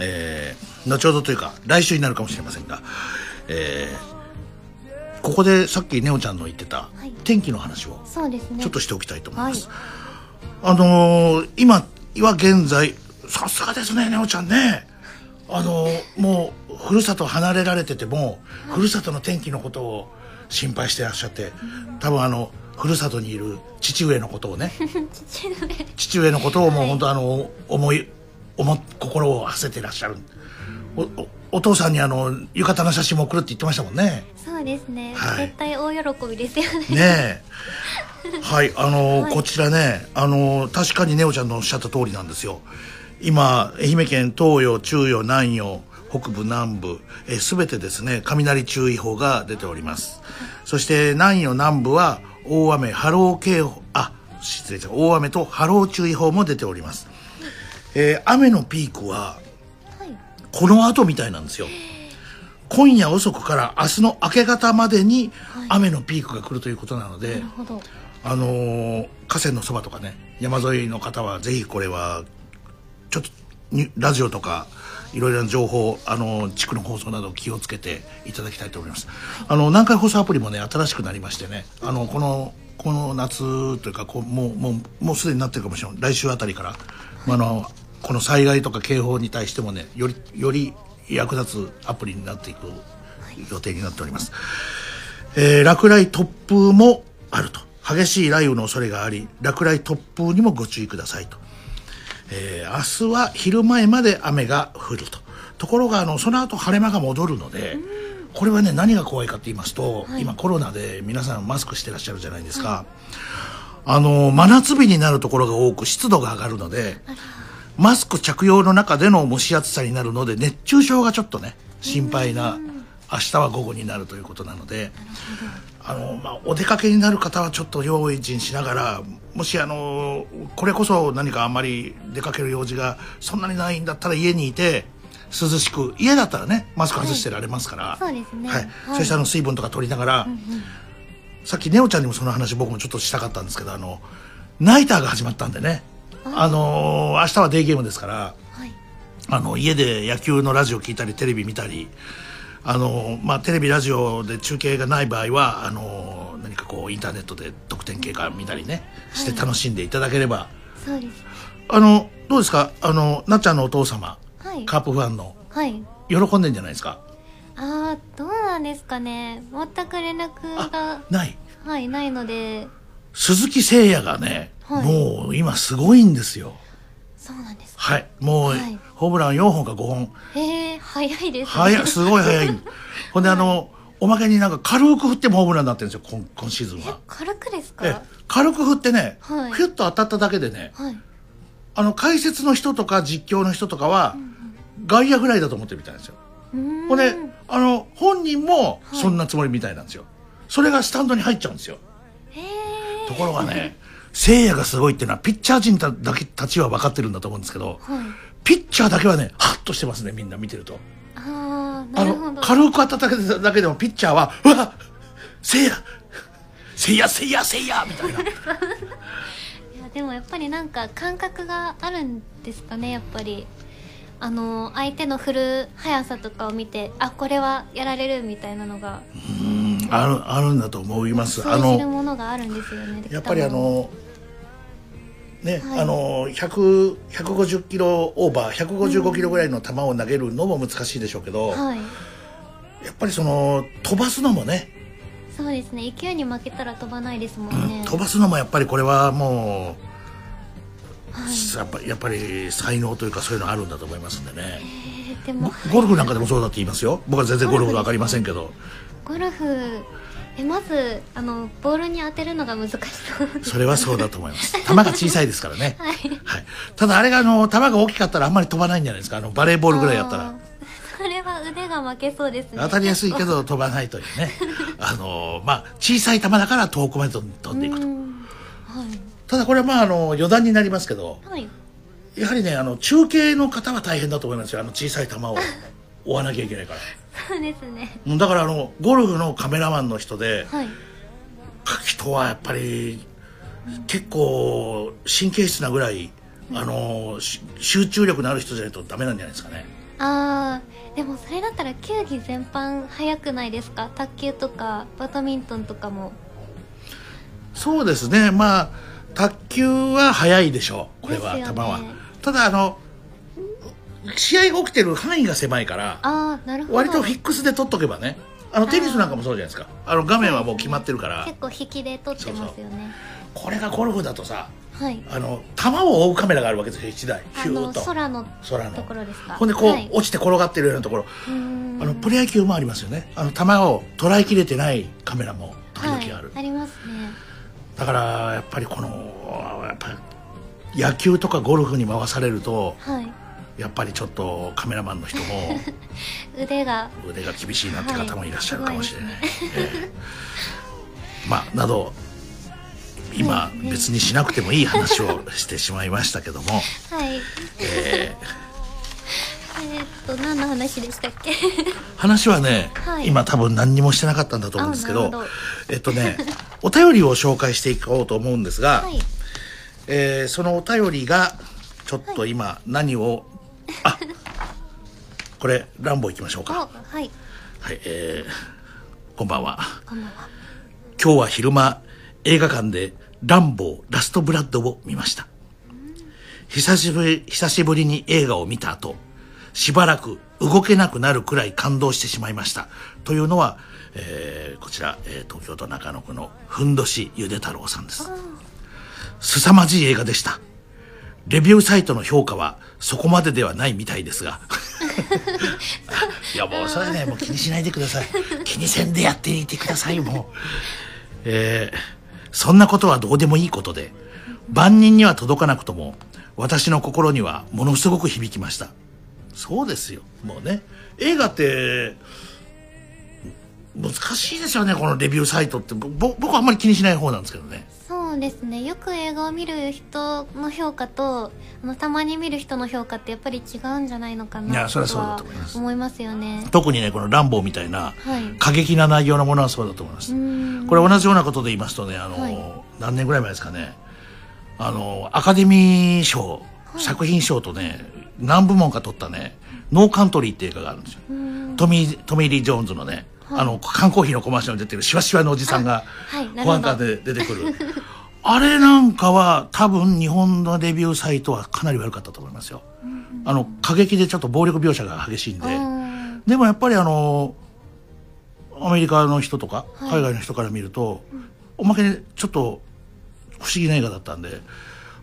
えー後ほどというか来週になるかもしれませんが、えーここでさっきネオちゃんの言ってたい。天気の話をちょっとしておきたいと思います、はいあのー今は現在さすがですねネオちゃんね。あのーもうふるさと離れられてても、ふるさとの天気のことを心配してらっしゃって多分あのふるさとにいる父上のことをね。父上。のことをもう本当あの思い思心を馳せてらっしゃる。おおお父さんにあの浴衣の写真も送るって言ってましたもんね。そうですね、はい。絶対大喜びですよね。ねえ。はいあの、はい。こちらねあの確かにネオちゃんのおっしゃった通りなんですよ。今愛媛県東予中予南予北部南部すべてですね雷注意報が出ております。そして南予南部は大雨波浪警報あ失礼しました。大雨と波浪注意報も出ております、えー雨のピークははい。この後みたいなんですよ。今夜遅くから明日の明け方までに雨のピークが来るということなので、なるほど。あのー河川のそばとかね山沿いの方はぜひこれはちょっとにラジオとかいろいろな情報あの地区の放送など気をつけていただきたいと思います。あの南海放送アプリもね新しくなりましてね。あのこのこの夏というかこうもうもうもうすでになってるかもしれない来週あたりから、まあのこの災害とか警報に対してもねよりより役立つアプリになっていく予定になっております、えー落雷突風もあると。激しい雷雨の恐れがあり落雷突風にもご注意くださいと、えー明日は昼前まで雨が降ると。ところがあのその後晴れ間が戻るのでこれはね何が怖いかって言いますと、今コロナで皆さんマスクしてらっしゃるじゃないですか、あの真夏日になるところが多く湿度が上がるのでマスク着用の中での蒸し暑さになるので熱中症がちょっとね心配な明日は午後になるということなのであの、まあ、お出かけになる方はちょっと用心しながらもしあのこれこそ何かあんまり出かける用事がそんなにないんだったら家にいて涼しく家だったらねマスク外してられますから、そうですね。はい。はい。そしてあの水分とか取りながら、さっきネオちゃんにもその話僕もちょっとしたかったんですけどあのナイターが始まったんでね。あの明日はデイゲームですからはい。あの家で野球のラジオ聞いたりテレビ見たりあの、まあ、テレビラジオで中継がない場合はあの何かこうインターネットで得点経過見たりねして楽しんでいただければ、そうです。あのどうですか？あのなっちゃんのお父様はい。カープファンの。はい。喜んでんじゃないですか？あーどうなんですかね。全く連絡がない。はいないので。鈴木誠也がね、はい。もう今すごいんですよ。そうなんですはい。もう、はいホームラン4本か5本。へえ早いですね。早いすごい早い。ほんであのおまけになんか軽く振ってもホームランになってるんですよ今今シーズンは。軽くですえか軽く振ってね、はい。ヒュッと当たっただけでねはい。あの解説の人とか実況の人とかは、外野ぐらいだと思ってるみたいなんですよ。ほんであの本人もそんなつもりみたいなんですよ、それがスタンドに入っちゃうんですよ。ところがね聖夜がすごいっていうのはピッチャー陣だけたちは分かってるんだと思うんですけどはいピッチャーだけはねハッとしてますねみんな見てると。ああなあるほど。の軽く当たっただけでだけでもピッチャーは「うわ聖夜聖夜聖夜聖夜」みたいな。いやでもやっぱりなんか感覚があるんですかねやっぱり。あの相手の振る速さとかを見てあこれはやられるみたいなのが。うんあるあるんだと思います。あのものがあるんですよね。やっぱりあのね、はい。あの100 150キロオーバー155キロぐらいの球を投げるのも難しいでしょうけど、はい。やっぱりその飛ばすのもね、そうですね。勢いに負けたら飛ばないですもうんんね、飛ばすのもやっぱりこれはもう、はい。やっぱやっぱり才能というかそういうのあるんだと思いますんでね。えーでもゴルフなんかでもそうだって言いますよ。僕は全然ゴルフ分かりませんけど。ゴルフえまずあのボールに当てるのが難しそうそれはそうだと思います。球が小さいですからね、はい。はい、ただあれがあの球が大きかったらあんまり飛ばないんじゃないですか？あのバレーボールぐらいやったら。それは腕が負けそうですね。当たりやすいけど飛ばないというね。あのまあ小さい球だから遠くまで飛んでいくと。うん。はい。ただこれはまああの余談になりますけどはい。やはりねあの中継の方は大変だと思いますよ。あの小さい球を追わなきゃいけないからそうですね。うんだからあのゴルフのカメラマンの人ではい。人はやっぱり結構神経質なぐらいあのし集中力のある人じゃないとダメなんじゃないですかね。あーでもそれだったら球技全般速くないですか？卓球とかバドミントンとかも。そうですね。まあ卓球は早いでしょう。これは、ね。球は。ただあの試合が起きてる範囲が狭いからああなるほど。割とフィックスで取っとけばね。あのテニスなんかもそうじゃないですか。あの画面はもう決まってるから。結構引きで撮ってますよね。これがゴルフだとさはい。あの球を追うカメラがあるわけですよ1台。ヒューッと。空の空の。ところですか？ほんでこう、はい。落ちて転がってるようなところ。あのプロ野球もありますよね。あの球を捉えきれてないカメラも時々ある、はい、ありますね。だからやっぱりこのやっぱり野球とかゴルフに回されるとはいやっぱりちょっとカメラマンの人も 腕が。腕が厳しいなって方もいらっしゃるかもしれない、はい。ええ。まあなど今別にしなくてもいい話をしてしまいましたけども、はい。ええ。ーっと何の話でしたっけ？ー話はね、はい。今多分何にもしてなかったんだと思うんですけどえっとね お便りを紹介していこうと思うんですが、はい。えーそのお便りがちょっと今何を、あこれランボー行きましょうおかはい。はいえーこんばんは。こんばんは。今日は昼間映画館でランボーラストブラッドを見ました。久しぶり久しぶりに映画を見た後しばらく動けなくなるくらい感動してしまいました。というのは、えーこちら、えー東京都中野区のふんどしゆで太郎さんです。凄まじい映画でしたレビューサイトの評価はそこまでではないみたいですが。いやもうそれねもう気にしないでください。気にせんでやっていてくださいもう。えーそんなことはどうでもいいことで万人には届かなくとも私の心にはものすごく響きました。そうですよ。もうね。映画って難しいですよねこのレビューサイトって。ぼ僕はあんまり気にしない方なんですけどねそうですね。よく映画を見る人の評価とあのたまに見る人の評価ってやっぱり違うんじゃないのかないやそれはそうだはと思います。思いますよね。特にねこの「ランボー」みたいなはい。過激な内容のものはそうだと思います、これ同じようなことで言いますとねあの、はい。何年ぐらい前ですかね。あのアカデミー賞、作品賞とね何部門か取ったね「ノーカントリー」って映画があるんですよ。トミートミー・リー・ジョーンズのね、はい。あの缶コーヒーのコマーシャルに出てるシワシワのおじさんが保安官で出てくるあれなんかは多分日本のレビューサイトはかなり悪かったと思いますよ、あの過激でちょっと暴力描写が激しいんで、でもやっぱりあのアメリカの人とかはい。海外の人から見ると、おまけにちょっと不思議な映画だったんで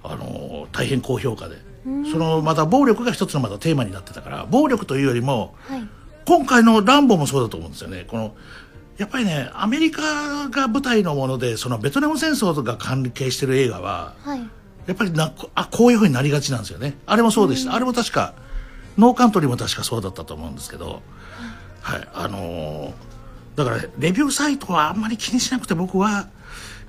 あの大変高評価で。そのまた暴力が一つのまたテーマになってたから暴力というよりもはい。今回の「ランボー」もそうだと思うんですよね。このやっぱりねアメリカが舞台のものでそのベトナム戦争が関係してる映画ははい。やっぱりなあこういうふうになりがちなんですよね。あれもそうでした、あれも確かノーカントリーも確かそうだったと思うんですけど、はいあのーだからレビューサイトはあんまり気にしなくて僕は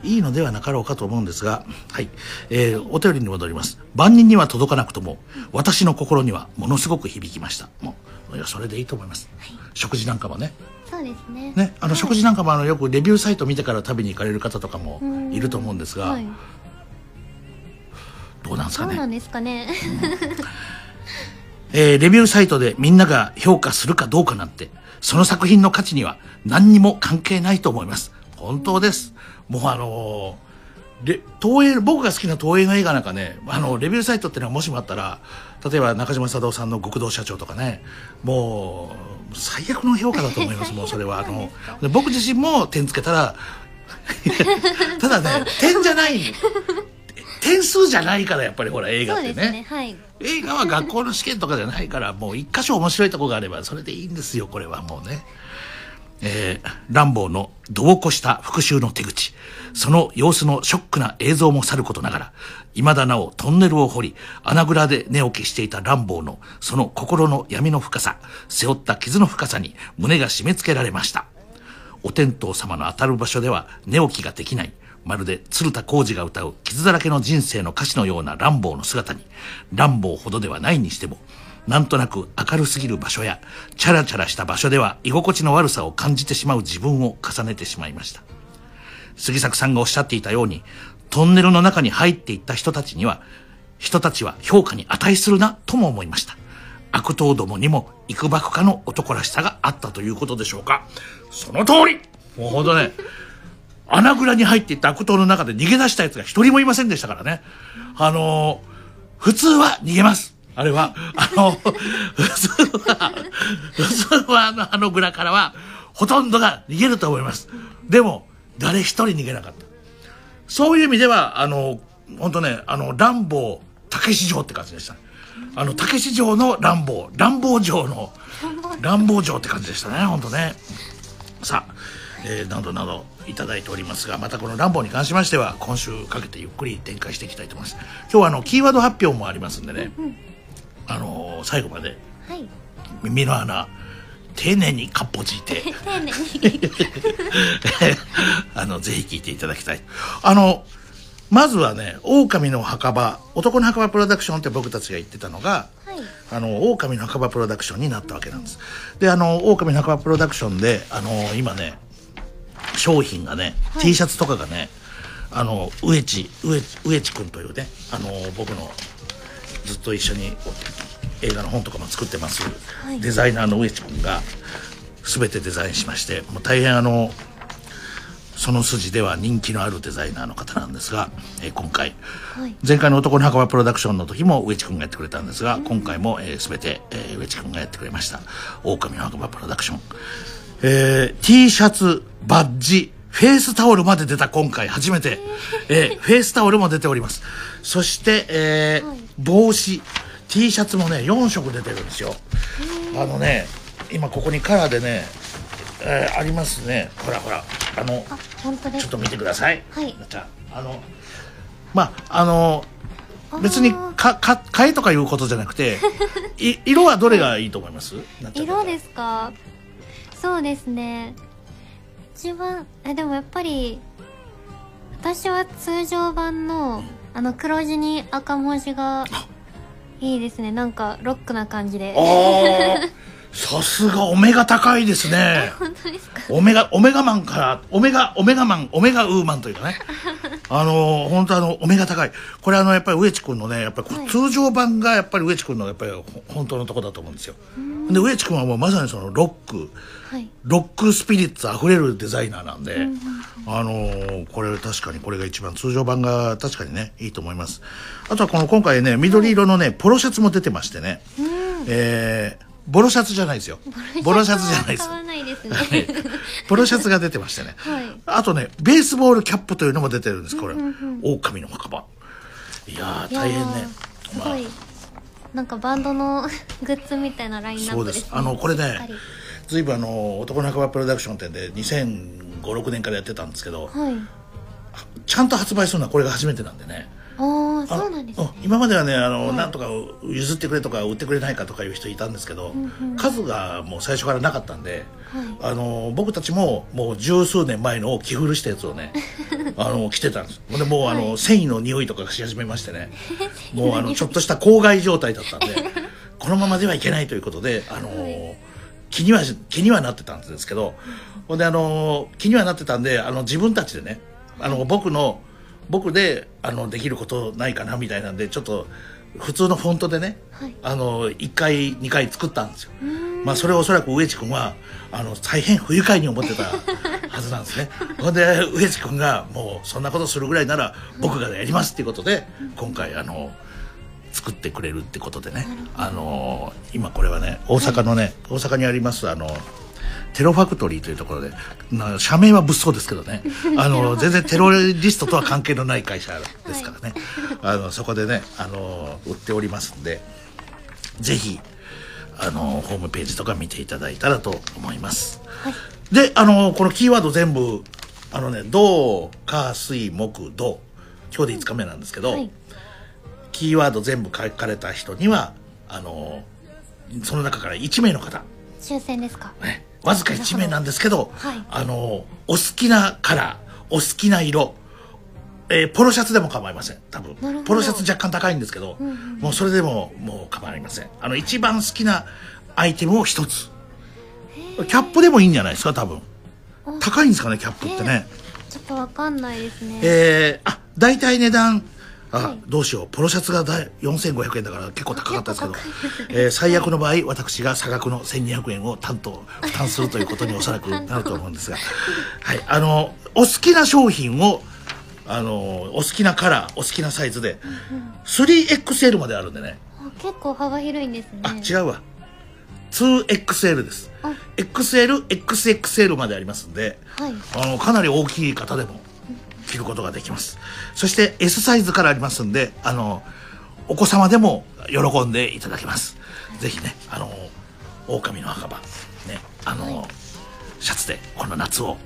いいのではなかろうかと思うんですが、はいえーお便りに戻ります。万人には届かなくとも私の心にはものすごく響きました。もうそれでいいと思います、食事なんかもねそうですね。ねあの食事なんかもあのよくレビューサイト見てから食べに行かれる方とかもうん。いると思うんですが、はい。どうなんですかね？そうなんですかね？えーレビューサイトでみんなが評価するかどうかなんて、その作品の価値には何にも関係ないと思います。本当です。もうあのーレ東映、僕が好きな東映の映画なんかね、あの、レビューサイトっていうのはもしもあったら、例えば中島貞夫さんの極道社長とかね、もう、最悪の評価だと思います、もうそれは。あの、で僕自身も点つけたら、ただね、点じゃない、点数じゃないからやっぱりほら映画ってそうですねはい映画は学校の試験とかじゃないからもう一箇所面白いとこがあればそれでいいんですよこれはもうね。えーランボーの度を越した復讐の手口その様子のショックな映像もさることながら未だなおトンネルを掘り穴蔵で寝起きしていたランボーのその心の闇の深さ背負った傷の深さに胸が締め付けられましたお天道様の当たる場所では寝起きができない。まるで鶴田浩二が歌う傷だらけの人生の歌詞のような乱暴の姿に、乱暴ほどではないにしても、なんとなく明るすぎる場所や、チャラチャラした場所では居心地の悪さを感じてしまう自分を重ねてしまいました。杉作さんがおっしゃっていたように、トンネルの中に入っていった人たちには、人たちは評価に値するなとも思いました。悪党どもにも幾ばくかの男らしさがあったということでしょうか。その通りもうほんとね、穴蔵に入っていった悪党の中で逃げ出したやつが一人もいませんでしたからね。あのー普通は逃げます。あれは、あの、普通は、普通はあの、あの蔵からは、ほとんどが逃げると思います。でも、誰一人逃げなかった。そういう意味では、あの、本当ね、あの、乱暴、竹市城って感じでした。あの、竹市城の乱暴、乱暴城の、乱暴城って感じでしたね、本当ね。さあ、えーなどなどいただいておりますが、またこの乱暴に関しましては、今週かけてゆっくり展開していきたいと思います。今日はあの、キーワード発表もありますんでね。あの最後まではい耳の穴丁寧にかっぽじいて。丁寧に。あのぜひ聞いていただきたい。あのまずはね狼の墓場。男の墓場プロダクションって僕たちが言ってたのがはい。あの狼の墓場プロダクションになったわけなんです。であの狼の墓場プロダクションであの今ね商品がね、はい。T シャツとかがねあの植地植地植地君というねあの僕のずっと一緒に映画の本とかも作ってます、はい。デザイナーの植地君が全てデザインしましてもう大変あのその筋では人気のあるデザイナーの方なんですが、えー今回。はい。前回の男の墓場プロダクションの時も植地君がやってくれたんですが、今回も、えー、全て、えー、植地君がやってくれました。狼の墓場プロダクション、えー T シャツバッジフェイスタオルまで出た今回初めて、えーフェイスタオルも出ております。そして、えーはい。帽子 T シャツもね4色出てるんですよ。あのね今ここにカラーでね、えーありますね。ほらほらあのあ本当ですちょっと見てください。はい。じゃあ、あの、まあ、あの、別にか、か、買えとかいうことじゃなくて、い色はどれがいいと思います？色ですか？そうですね。一番えでもやっぱり私は通常版のあの黒地に赤文字がいいですね。なんかロックな感じで さすがオメガ高いですね。本当ですか？オメガ、オメガマンから、オメガ、オメガマン、オメガウーマンというかね。あの、本当あの、オメガ高い。これあの、やっぱり植地君のね、やっぱりはい。通常版がやっぱり植地君のやっぱりほ本当のとこだと思うんですよ。で、植地君はもうまさにそのロック、はい。ロックスピリッツあふれるデザイナーなんで、あのーこれ確かにこれが一番通常版が確かにねいいと思います。あとはこの今回ね緑色のねポロシャツも出てましてね、えーボロシャツじゃないですよ。ボロシャツじゃないです。買わないですね。はい。ポロシャツが出てましてね、はい。あとねベースボールキャップというのも出てるんですこれ、うんうんうん。狼の墓場。いや大変ね。すごい、なんかバンドのグッズみたいなラインナップです、ね、そうです。あのこれねずいぶんあの男の墓場プロダクション店で2005,6年からやってたんですけどはい。ちゃんと発売するのはこれが初めてなんでねあそうなんですね。うん今まではねあの、はい。なんとか譲ってくれとか売ってくれないかとかいう人いたんですけど、んうん数がもう最初からなかったんで、はい。あの僕たちももう十数年前の着古したやつをね あの着てたんです。ほんでもうあの、はい。繊維の匂いとかがし始めましてね。もうあのちょっとした公害状態だったんでこのままではいけないということであの、気には気にはなってたんですけどほんであの気にはなってたんであの自分たちでねあの僕の僕であのできることないかなみたいなんでちょっと普通のフォントでね、はい。あの1回2回作ったんですよ。まあそれをおそらく植地君はあの大変不愉快に思ってた はずなんですね。ほんで植地君がもうそんなことするぐらいなら僕がやりますっていうことで今回あの作ってくれるってことでね。あの今これはね大阪のね、大阪にありますあのテロファクトリーというところでな社名は物騒ですけどね。あの全然テロリストとは関係のない会社ですからね、あのそこでねあの売っておりますんでぜひあのホームページとか見ていただいたらと思います、であのこのキーワード全部あのね土火水木土。今日で5日目なんですけど、はい。キーワード全部書かれた人にはあのその中から1名の方。抽選ですか？ね、わずか1名なんですけど、はい。あのお好きなカラーお好きな色、えーポロシャツでも構いません。多分。ポロシャツ若干高いんですけど、んうんもうそれでももう構いません。あの一番好きなアイテムを一つ。キャップでもいいんじゃないですか多分。あ。高いんですかねキャップってね。ちょっとわかんないですね。えー、あ大体値段あ、はい。どうしよう。ポロシャツがだい4500円だから結構高かったですけど。えー最悪の場合私が差額の1200円を担当負担するということにおそらくなると思うんですが。はい。あのお好きな商品をあのお好きなカラーお好きなサイズで 3XL まであるんでね。あ結構幅広いんですね。あ違うわ。2XL です。あ。XLXXL までありますんで。はい。あのかなり大きい方でも着ることができますそして S サイズからありますんであのお子様でも喜んでいただけますぜひねあの狼の墓場ねあの、シャツでこの夏を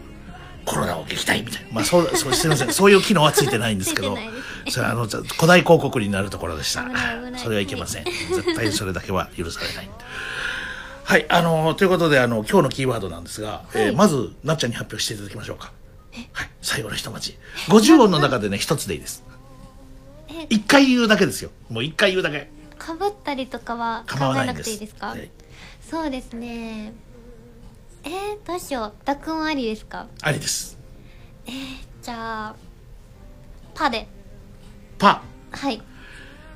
コロナを撃退みたいな。まあ、そう、そうすみません。そういう機能はついてないんですけどね、それは あの、古代広告になるところでしたそれはいけません。絶対それだけは許されない。はい、あのということで、あの、今日のキーワードなんですが、えーまず、なっちゃんに発表していただきましょうか。はい、最後の一文字。50音の中でね、一つでいいです。え一回言うだけですよ。もう一回言うだけ。かぶったりとかは考えなく。ていいですか？はいそうですねえー、どうしよう濁音ありですか？ありです。じゃあパでパ。はい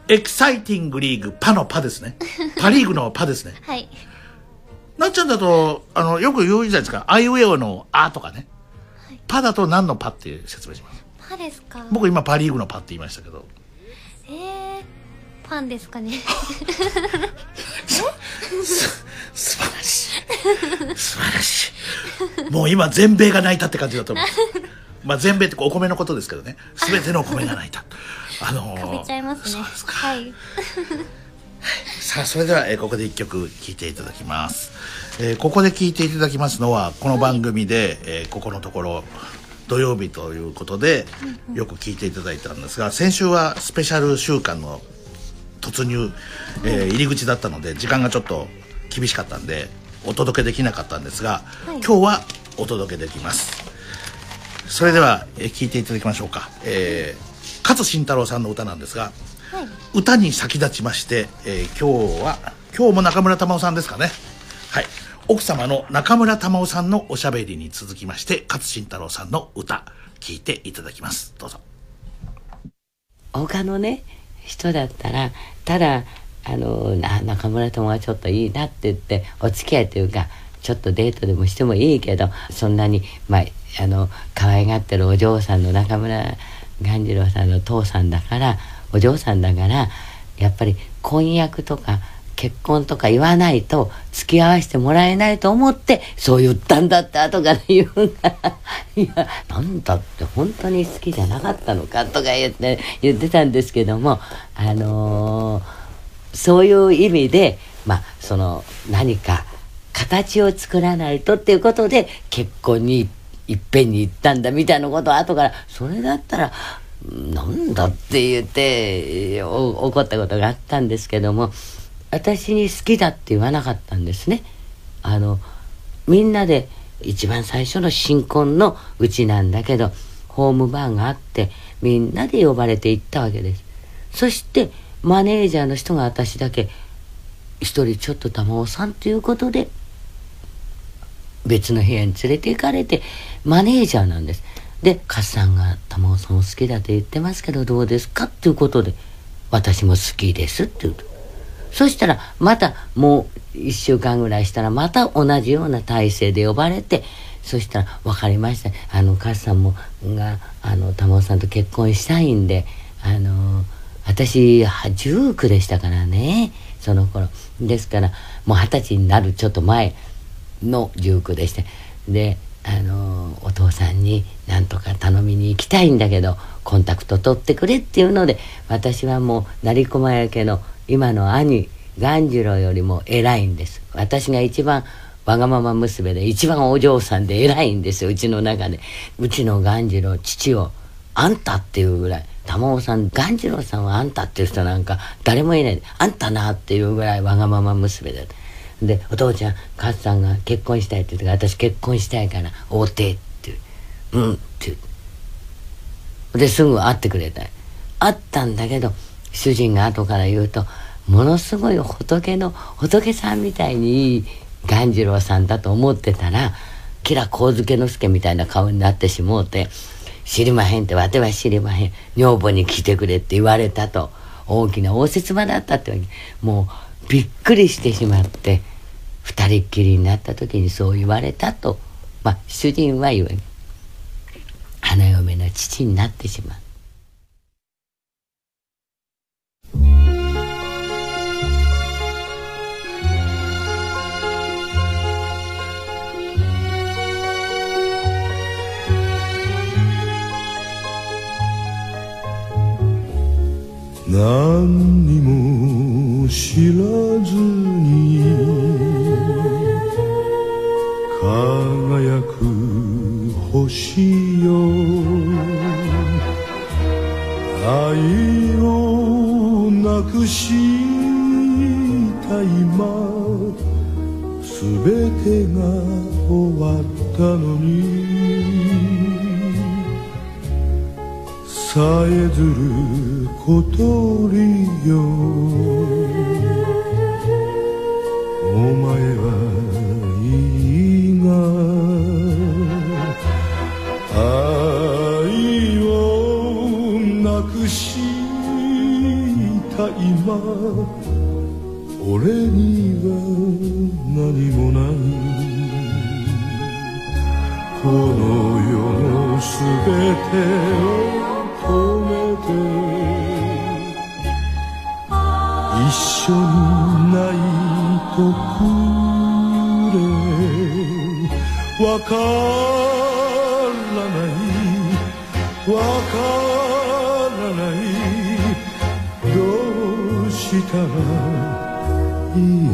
エキサイティングリーグ、パのパですね。パリーグのパですね。はいなっちゃんだと、あの、よく言うじゃないですか。あいうえおのあとかね。パだと何のパって説明します？パですか？僕今パリーグのパって言いましたけど。えー、パンですかね？素晴らしい。素晴らしい。もう今全米が泣いたって感じだと思う。まあ全米ってお米のことですけどね。すべてのお米が泣いた。あのーちゃいますねそうですか。はいさあそれでは、えーここで一曲聴いていただきます、えーここで聴いていただきますのはこの番組で、えーここのところ土曜日ということでよく聴いていただいたんですが先週はスペシャル週間の突入、えー入り口だったので時間がちょっと厳しかったんでお届けできなかったんですが、はい。今日はお届けできます。それでは、えー聞いていただきましょうか、えー勝慎太郎さんの歌なんですがはい。歌に先立ちまして、えー今日は今日も中村玉緒さんですかねはい。奥様の中村玉緒さんのおしゃべりに続きまして勝慎太郎さんの歌聞いていただきます。どうぞ。他のね人だったらただあのな中村友はちょっといいなって言ってお付き合いというかちょっとデートでもしてもいいけどそんなにまああの可愛がってるお嬢さんの中村鴈治郎さんの父さんだからお嬢さんだからやっぱり婚約とか結婚とか言わないと付き合わせてもらえないと思ってそう言ったんだって後から言うんだ いやなんだって本当に好きじゃなかったのかとか言って言ってたんですけどもあのーそういう意味でまあその何か形を作らないとっていうことで結婚にいっぺんに行ったんだみたいなことを後からそれだったらなんだって言って怒ったことがあったんですけども私に好きだって言わなかったんですね。あのみんなで一番最初の新婚のうちなんだけどホームバーがあってみんなで呼ばれて行ったわけです。そしてマネージャーの人が私だけ一人ちょっと玉緒さんということで別の部屋に連れて行かれてマネージャーなんです。で「カスさんが玉緒さんを好きだと言ってますけどどうですか?」っていうことで「私も好きです」って言うと。そしたらまたもう1週間ぐらいしたらまた同じような体制で呼ばれてそしたら「分かりました。あのカスさんもがあの玉緒さんと結婚したいんであの私19でしたからねその頃。ですからもう二十歳になるちょっと前の19でして。であのお父さんになんとか頼みに行きたいんだけどコンタクト取ってくれっていうので私はもう成駒屋家の今の兄鴈治郎よりも偉いんです。私が一番わがまま娘で一番お嬢さんで偉いんですよ。うちの中で。うちの鴈治郎父をあんたっていうぐらい。玉緒さん鴈治郎さんはあんたっていう人なんか誰もいない。あんたなっていうぐらいわがまま娘だ。でお父ちゃん勝さんが結婚したいって言って私結婚したいから会うてってう。うんって言って。ですぐ会ってくれた。会ったんだけど主人が後から言うとものすごい仏の仏さんみたいにいい鴈治郎さんだと思ってたら吉良上野之助みたいな顔になってしもうて「知りまへん」って「わては知りまへん女房に来てくれ」って言われたと大きな応接場だったってもうびっくりしてしまって二人っきりになった時にそう言われたとまあ主人は言うわけ花嫁の父になってしまう。何にも知らずに輝く星よ。愛くした今全てが終わったのに。さえずる小鳥よ。お前した今俺には何もない。この世のすべてを止めて一緒に泣いとくれ。わからない。わからない。どう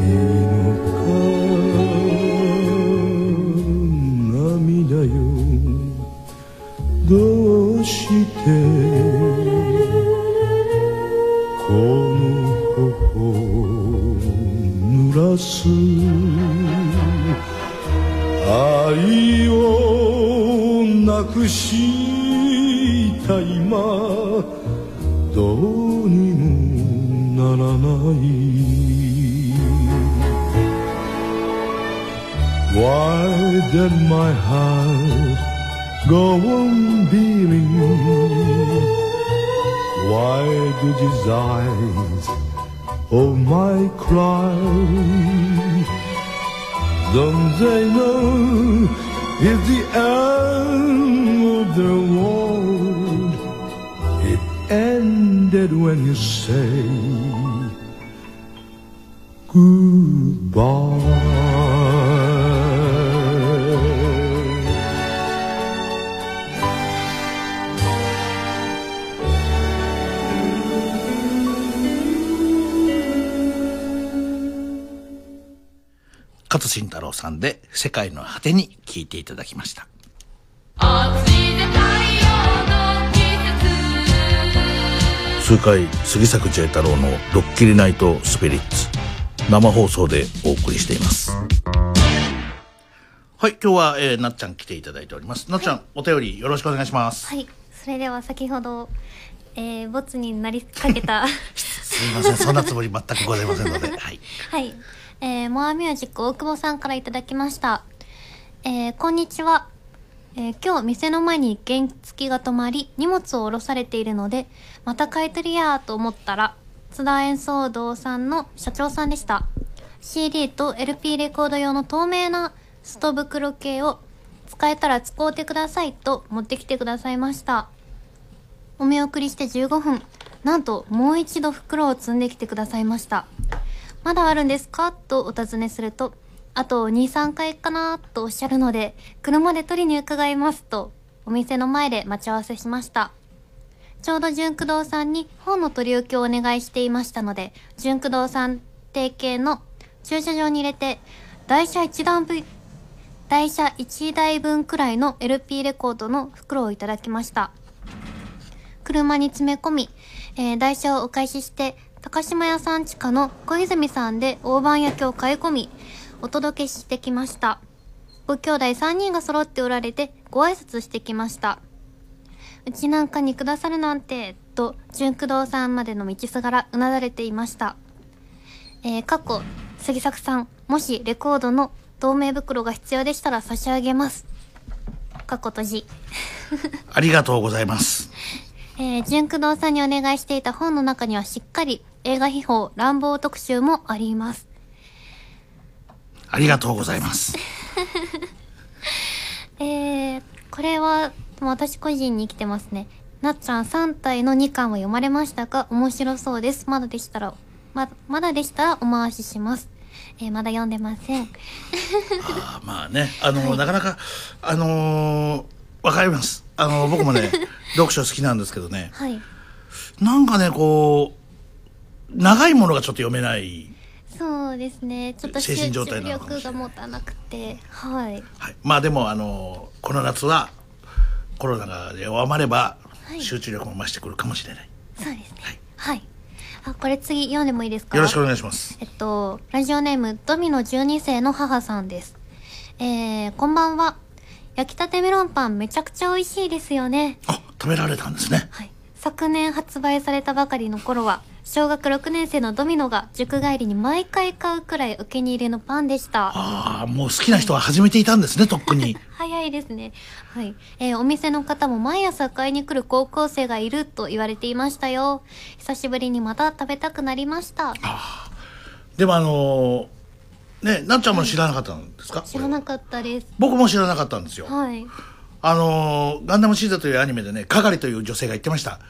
did my heart go on beating? Why did his eyes oh my cry? Don't they know it's the end of the world? It ended when you say 世界の果てに」聞いていただきました。数回杉作 J 太郎の「ドッキリナイトスピリッツ」生放送でお送りしています。はい今日は、えーなっちゃん来ていただいております。なっちゃん、お便りよろしくお願いします。はいそれでは先ほど、えー、ボツになりかけた。すみませんそんなつもり全くございませんので。はい。はい。えー、モアミュージック大久保さんからいただきました。えー、こんにちは。えー、今日店の前に原付が止まり、荷物を下ろされているので、また買い取りやーと思ったら、津田演奏堂さんの社長さんでした。CD と LP レコード用の透明なスト袋系を使えたら使うてくださいと持ってきてくださいました。お見送りして15分。なんと、もう一度袋を積んできてくださいました。まだあるんですか？とお尋ねすると、あと2、3回かな？とおっしゃるので、車で取りに伺いますと、お店の前で待ち合わせしました。ちょうど純駆動さんに本の取り置きをお願いしていましたので、純駆動さん提携の駐車場に入れて、台車1段分、台車1台分くらいの LP レコードの袋をいただきました。車に詰め込み、えー台車をお返しして、高島屋さん地下の小泉さんで大判焼きを買い込み、お届けしてきました。ご兄弟3人が揃っておられて、ご挨拶してきました。うちなんかにくださるなんて、と、純駆動さんまでの道すがらうなだれていました。えー、過去、杉作さん、もしレコードの透明袋が必要でしたら差し上げます。過去閉じ。ありがとうございますえー、純駆動さんにお願いしていた本の中にはしっかり映画秘宝乱暴特集もあります。ありがとうございます えー、これは私個人に来てますね。なっちゃん3体の2巻は読まれましたか面白そうです。まだでしたら、ま、まだでしたらお回しします。えー、まだ読んでません。あまあねあの、なかなかあのーわかりますあの僕もね 読書好きなんですけどねはい。なんかねこう長いものがちょっと読めない、そうですね。ちょっと精神状態なのかもが持たなくて、はい。はい、まあでもあのこの夏はコロナが弱まればはい。集中力も増してくるかもしれない、そうですね。はい。あこれ次読んでもいいですか？よろしくお願いします。えっと、ラジオネーム、ドミノ12世の母さんです。えー、こんばんは。焼きたてメロンパンめちゃくちゃ美味しいですよね。食べられたんですね。昨年発売されたばかりの頃は、小学6年生のドミノが塾帰りに毎回買うくらいお気に入りのパンでした。ああもう好きな人は始めていたんですねとっくに早いですね。はい。えーお店の方も毎朝買いに来る高校生がいると言われていましたよ。久しぶりにまた食べたくなりました。でもあのーねなっちゃんも知らなかったんですか、知らなかったです。僕も知らなかったんですよはい。あのーガンダムシーザというアニメでね、係という女性が言ってました。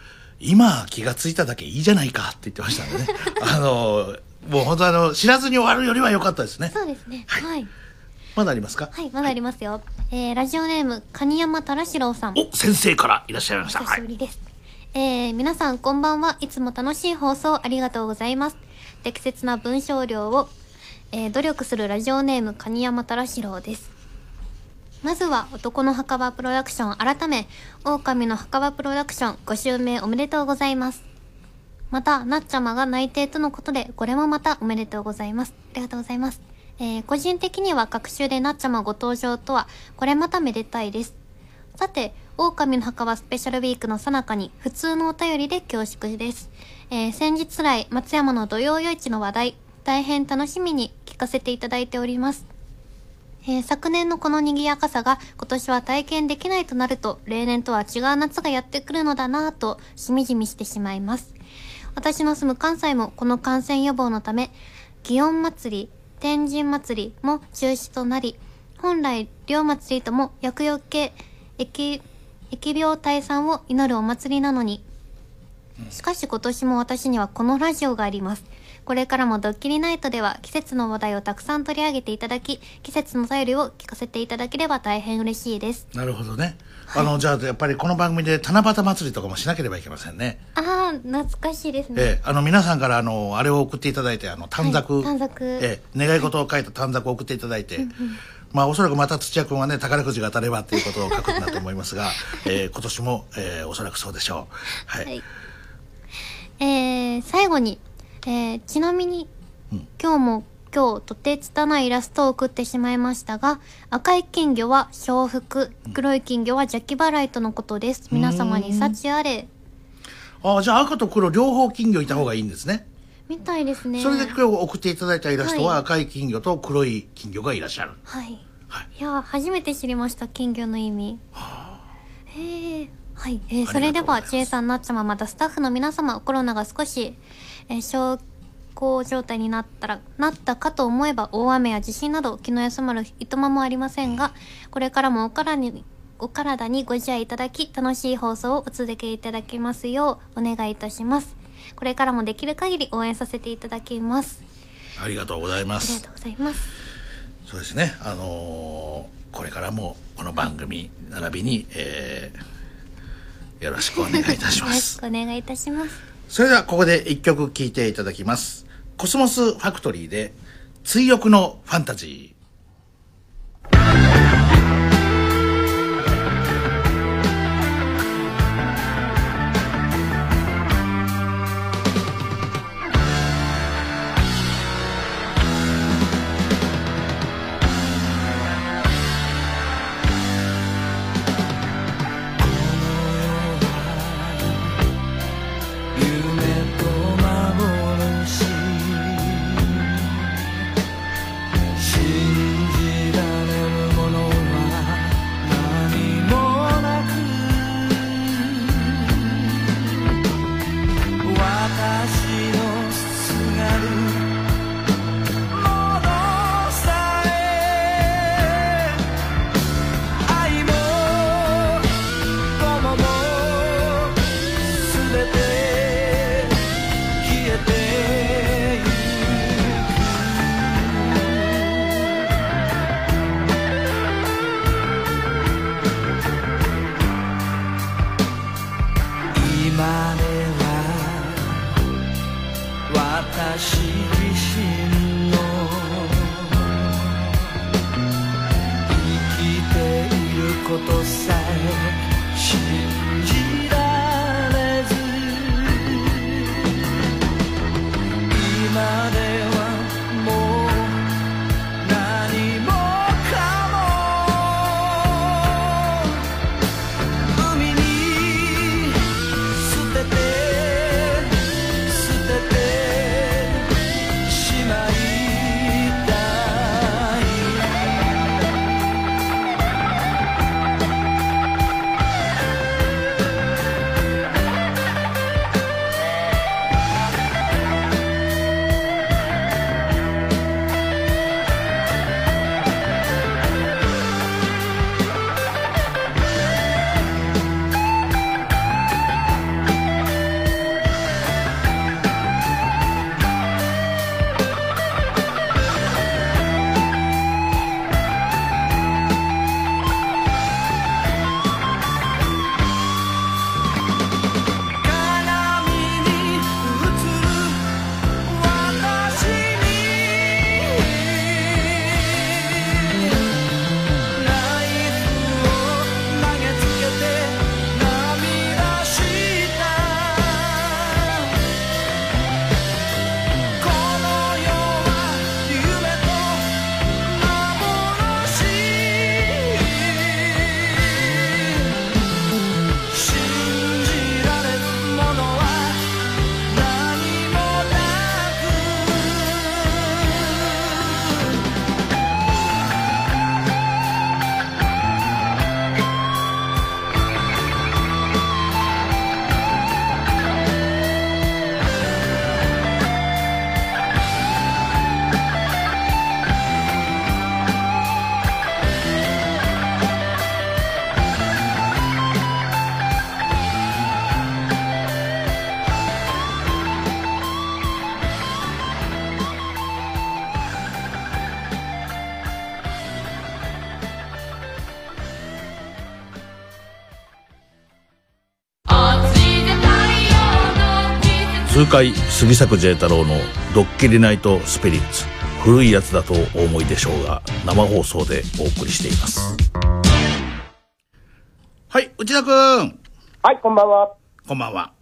今気がついただけいいじゃないかって言ってましたんでね。あのーもう本当あの、知らずに終わるよりは良かったですね。そうですね。はい。まだありますか？はい、まだありますよ。えー、ラジオネーム、蟹山太郎四郎さん。お、先生からいらっしゃいました。久しぶりです。えー、皆さんこんばんは。いつも楽しい放送ありがとうございます。適切な文章量を、えー、努力するラジオネーム、蟹山太郎四郎です。まずは、男の墓場プロダクション改め、狼の墓場プロダクションご襲名おめでとうございます。また、なっちゃまが内定とのことで、これもまたおめでとうございます。ありがとうございます。えー、個人的には各週でなっちゃまご登場とは、これまためでたいです。さて、狼の墓場スペシャルウィークの最中に、普通のお便りで恐縮です。えー、先日来、松山の土曜夜市の話題、大変楽しみに聞かせていただいております。えー昨年のこの賑やかさが今年は体験できないとなると例年とは違う夏がやってくるのだなぁとしみじみしてしまいます。私の住む関西もこの感染予防のため、祇園祭り、天神祭りも中止となり、本来、両祭りとも厄除け、疫、疫病退散を祈るお祭りなのに、しかし今年も私にはこのラジオがあります。これからもドッキリナイトでは季節の話題をたくさん取り上げていただき、季節の便りを聞かせていただければ大変嬉しいです。なるほどね。あの、じゃあ、やっぱりこの番組で七夕祭りとかもしなければいけませんね。ああ、懐かしいですね。ええ、あの、皆さんから、あの、あれを送っていただいて、あの、短冊、はい短冊ええ、願い事を書いた短冊を送っていただいて、うんうんまあ、おそらくまた土屋君はね、宝くじが当たればっていうことを書くんだと思いますが、えー今年も、えーおそらくそうでしょう。はい。はいえー、最後に、えー、ちなみに、今日も今日とて拙いイラストを送ってしまいましたが、赤い金魚は笑福、黒い金魚は邪気払いとのことです。皆様に幸あれ、あじゃあ赤と黒両方金魚いた方がいいんですね。みたいですね。それで今日送っていただいたイラストははい赤い金魚と黒い金魚がいらっしゃる。はい。いやー、初めて知りました、金魚の意味。へえ。はい。えーそれでは、ちえさん、なっちゃま、またスタッフの皆様、コロナが少し、えー小康状態になったら、なったかと思えば、大雨や地震など、気の休まるいとまもありませんが、これからもお体に、お体にご自愛いただき、楽しい放送をお続けいただきますよう、お願いいたします。これからもできる限り応援させていただきます。ありがとうございますありがと。うございます。そうですね。あのーこれからもこの番組並びに、えーよろしくお願いいたしまよろしす。くお願いいたします。それではここで一曲聴いていただきます。コスモスファクトリーで追憶のファンタジー。痛快杉作 J 太郎のドッキリナイトスピリッツ古いやつだとお思いでしょうが生放送でお送りしています。はい内田君はい、こんばんは。こんばんは。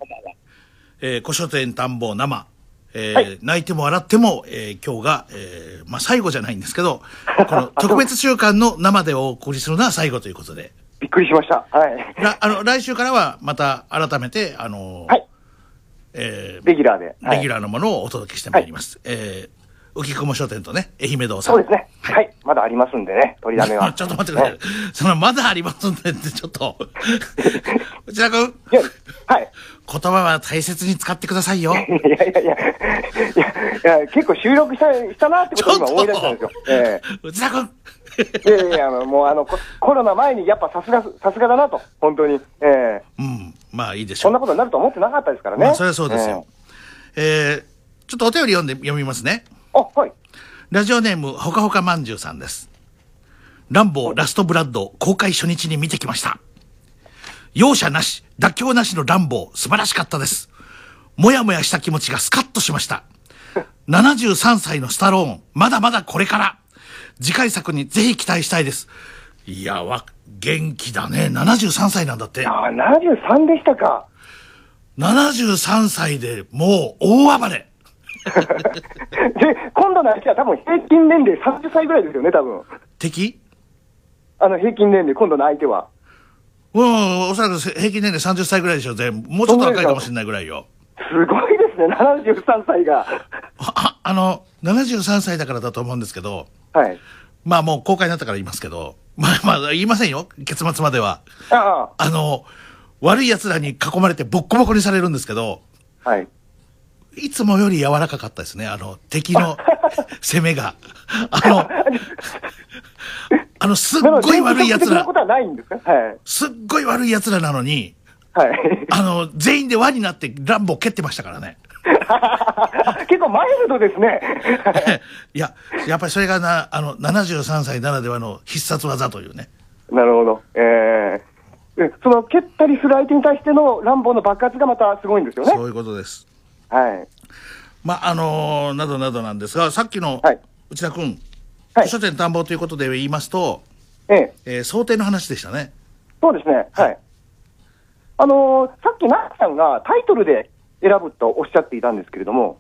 えー、古書店探訪生。えーはい。泣いても笑っても、えー今日が、えーまあ、最後じゃないんですけど、この特別週間の生でお送りするのは最後ということで、びっくりしました。はい。らあの来週からはまた改めて、あのーはいえーレギュラーで。はいレギュラーのものをお届けしてまいります。えー、浮雲書店とね、愛媛堂さん。そうですね。はい。まだありますんでね、取りだめは。ちょっと待ってください。そのまだありますんでって、ちょっと。内田君、はい。言葉は大切に使ってくださいよ。いやいやいや、いや、いや結構収録したしたなってことを今思い出したんですよ。え内田君、えいやいやいや、もうあの、ココロナ前にやっぱさすが、さすがだなと、本当に。ええうん、まあいいでしょう。そんなことになると思ってなかったですからね。まあ、それはそうですよ。えー、ちょっとお便り読んで、読みますね。えー。あ、はい。ラジオネーム、ほかほかまんじゅうさんです。ランボーラストブラッド公開初日に見てきました。容赦なし、妥協なしのランボー、素晴らしかったです。もやもやした気持ちがスカッとしました。73歳のスタローン、まだまだこれから。次回作にぜひ期待したいです。いや、わ、元気だね。73歳なんだって。あ、73でしたか。73歳でもう大暴れ。で、今度の相手は多分平均年齢30歳ぐらいですよね、多分。敵？あの、平均年齢、今度の相手は。うん、おそらく平均年齢30歳ぐらいでしょ、全部。もうちょっと若いかもしれないぐらいよ。すごいですね、73歳が。あ、あの、73歳だからだと思うんですけど、はい。まあもう公開になったから言いますけど、まあまあ言いませんよ、結末までは。ああの、悪い奴らに囲まれてボッコボコにされるんですけど、あ、はい。いつもより柔らかかったですね、あの、敵の攻めが。あの、あの、すっごい悪い奴らすっごい悪い奴らなのに、はい。あの、全員で輪になってランボー蹴ってましたからね。結構マイルドですね。いや、やっぱりそれがな、あの、73歳ならではの必殺技というね。なるほど。えええその蹴ったりする相手に対しての乱暴の爆発がまたすごいんですよね。そういうことです。はい。まあ、あのーなどなどなんですが、さっきのはい内田君、はい図書店探訪ということで言いますと、えええー想定の話でしたね。そうですね。はい。あのーさっきなっちゃんがタイトルで選ぶとおっしゃっていたんですけれども、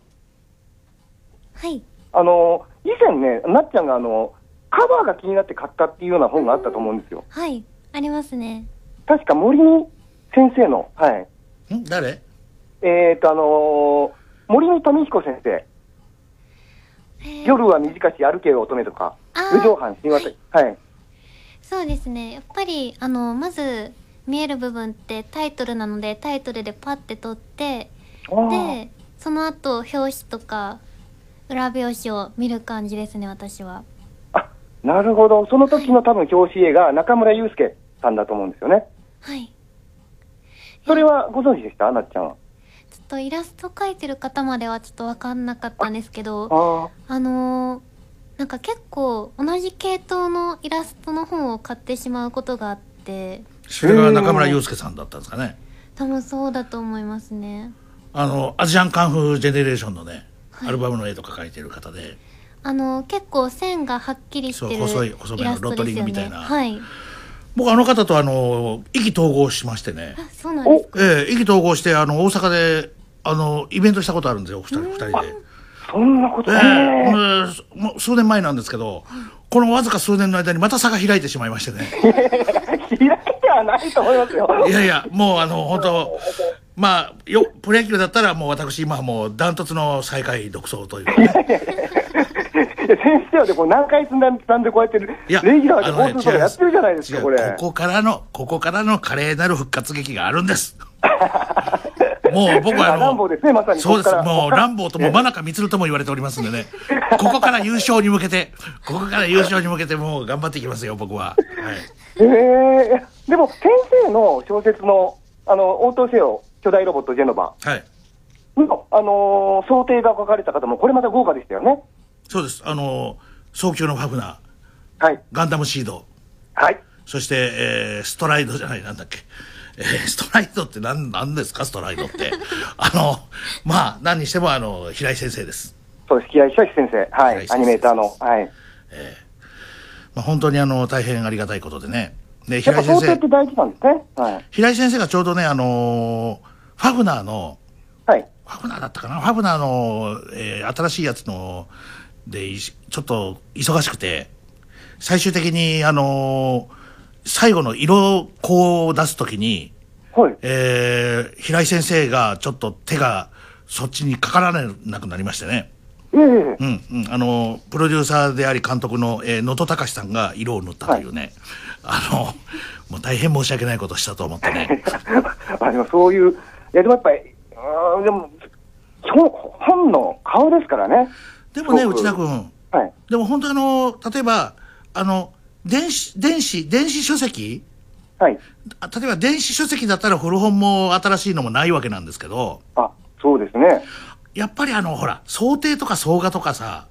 はい。あのー以前ね、なっちゃんがあのカバーが気になって買ったっていうような本があったと思うんですよ。はい。ありますね。確か森見先生の、はい。ん？誰？えっ、と、あのー森見富彦先生。夜は短し歩けよ乙女とか、あ無常犯神話体。はい。そうですね。やっぱり、あの、まず、見える部分ってタイトルなので、タイトルでパッて取って、で、その後、表紙とか、裏表紙を見る感じですね、私は。なるほど。その時の多分表紙絵が中村祐介さんだと思うんですよね。はい。それはご存知でした？なっちゃんは。ちょっとイラスト描いてる方まではちょっとわかんなかったんですけど、ああのーなんか結構同じ系統のイラストの本を買ってしまうことがあって、それが中村祐介さんだったんですかね。多分そうだと思いますね。あの、アジアンカンフージェネレーションのね、アルバムの絵とか描いてる方で、あの結構線がはっきりしてるそう細い細めのイラストですよねロットリングみたいなはい。僕あの方とあの、意気投合しましてね。そうなんですか。ええ意気投合して、あの、大阪で、あの、イベントしたことあるんですよ、二人、二人で。そんなことええね。もうもう数年前なんですけど、このわずか数年の間にまた差が開いてしまいましてね。開いてはないと思いますよ。いやいや、もうあの、本当 まあ、よ、プロ野球だったらもう私今はもうダントツの最下位独走というかね。先生はでこう何回積んだんでこうやってレいや、ギュラーでかやってるじゃないですか、これ。ここからの、ここからの華麗なる復活劇があるんです。もう僕はあの。そうです。もう、ランボーとも真中光とも言われておりますんでね。ここから優勝に向けて、ここから優勝に向けてもう頑張っていきますよ、僕は。はい。ええでも先生の小説の、あの、応答せよ、巨大ロボットジェノバはい。の、あのー想定が書かれた方も、これまた豪華でしたよね。そうです。あの、早急のファフナー。はい。ガンダムシード。はい。そして、えー、ストライドじゃない、なんだっけ。えー、ストライドって何、何ですか、ストライドって。あの、まあ、何にしても、あの、平井先生です。そうです、木合久志先生。はい。平井先生アニメーターの。はい。まあ、本当にあの、大変ありがたいことでね。で、やっ平井先生って、大事なんですね。はい。平井先生がちょうどね、あのーファフナーの、はい。ファフナーだったかな？ファフナーの、えー新しいやつの、で、いちょっと忙しくて、最終的に、あのー最後の色こを出すときに、えー平井先生がちょっと手がそっちにかからなくなりましてね。ええうん、うん、あの、プロデューサーであり監督の、えー、能登隆さんが色を塗ったというね、あの、もう大変申し訳ないことをしたと思ってね。あでもそういう、いやでもやっぱり、あーでも、本本の顔ですからね。でもね、内田君。はい。でも本当あの、例えば、あの、電子、電子、電子書籍はい。例えば電子書籍だったら古本も新しいのもないわけなんですけど、あ、そうですね。やっぱりあの、ほら、想定とか総画とかさ、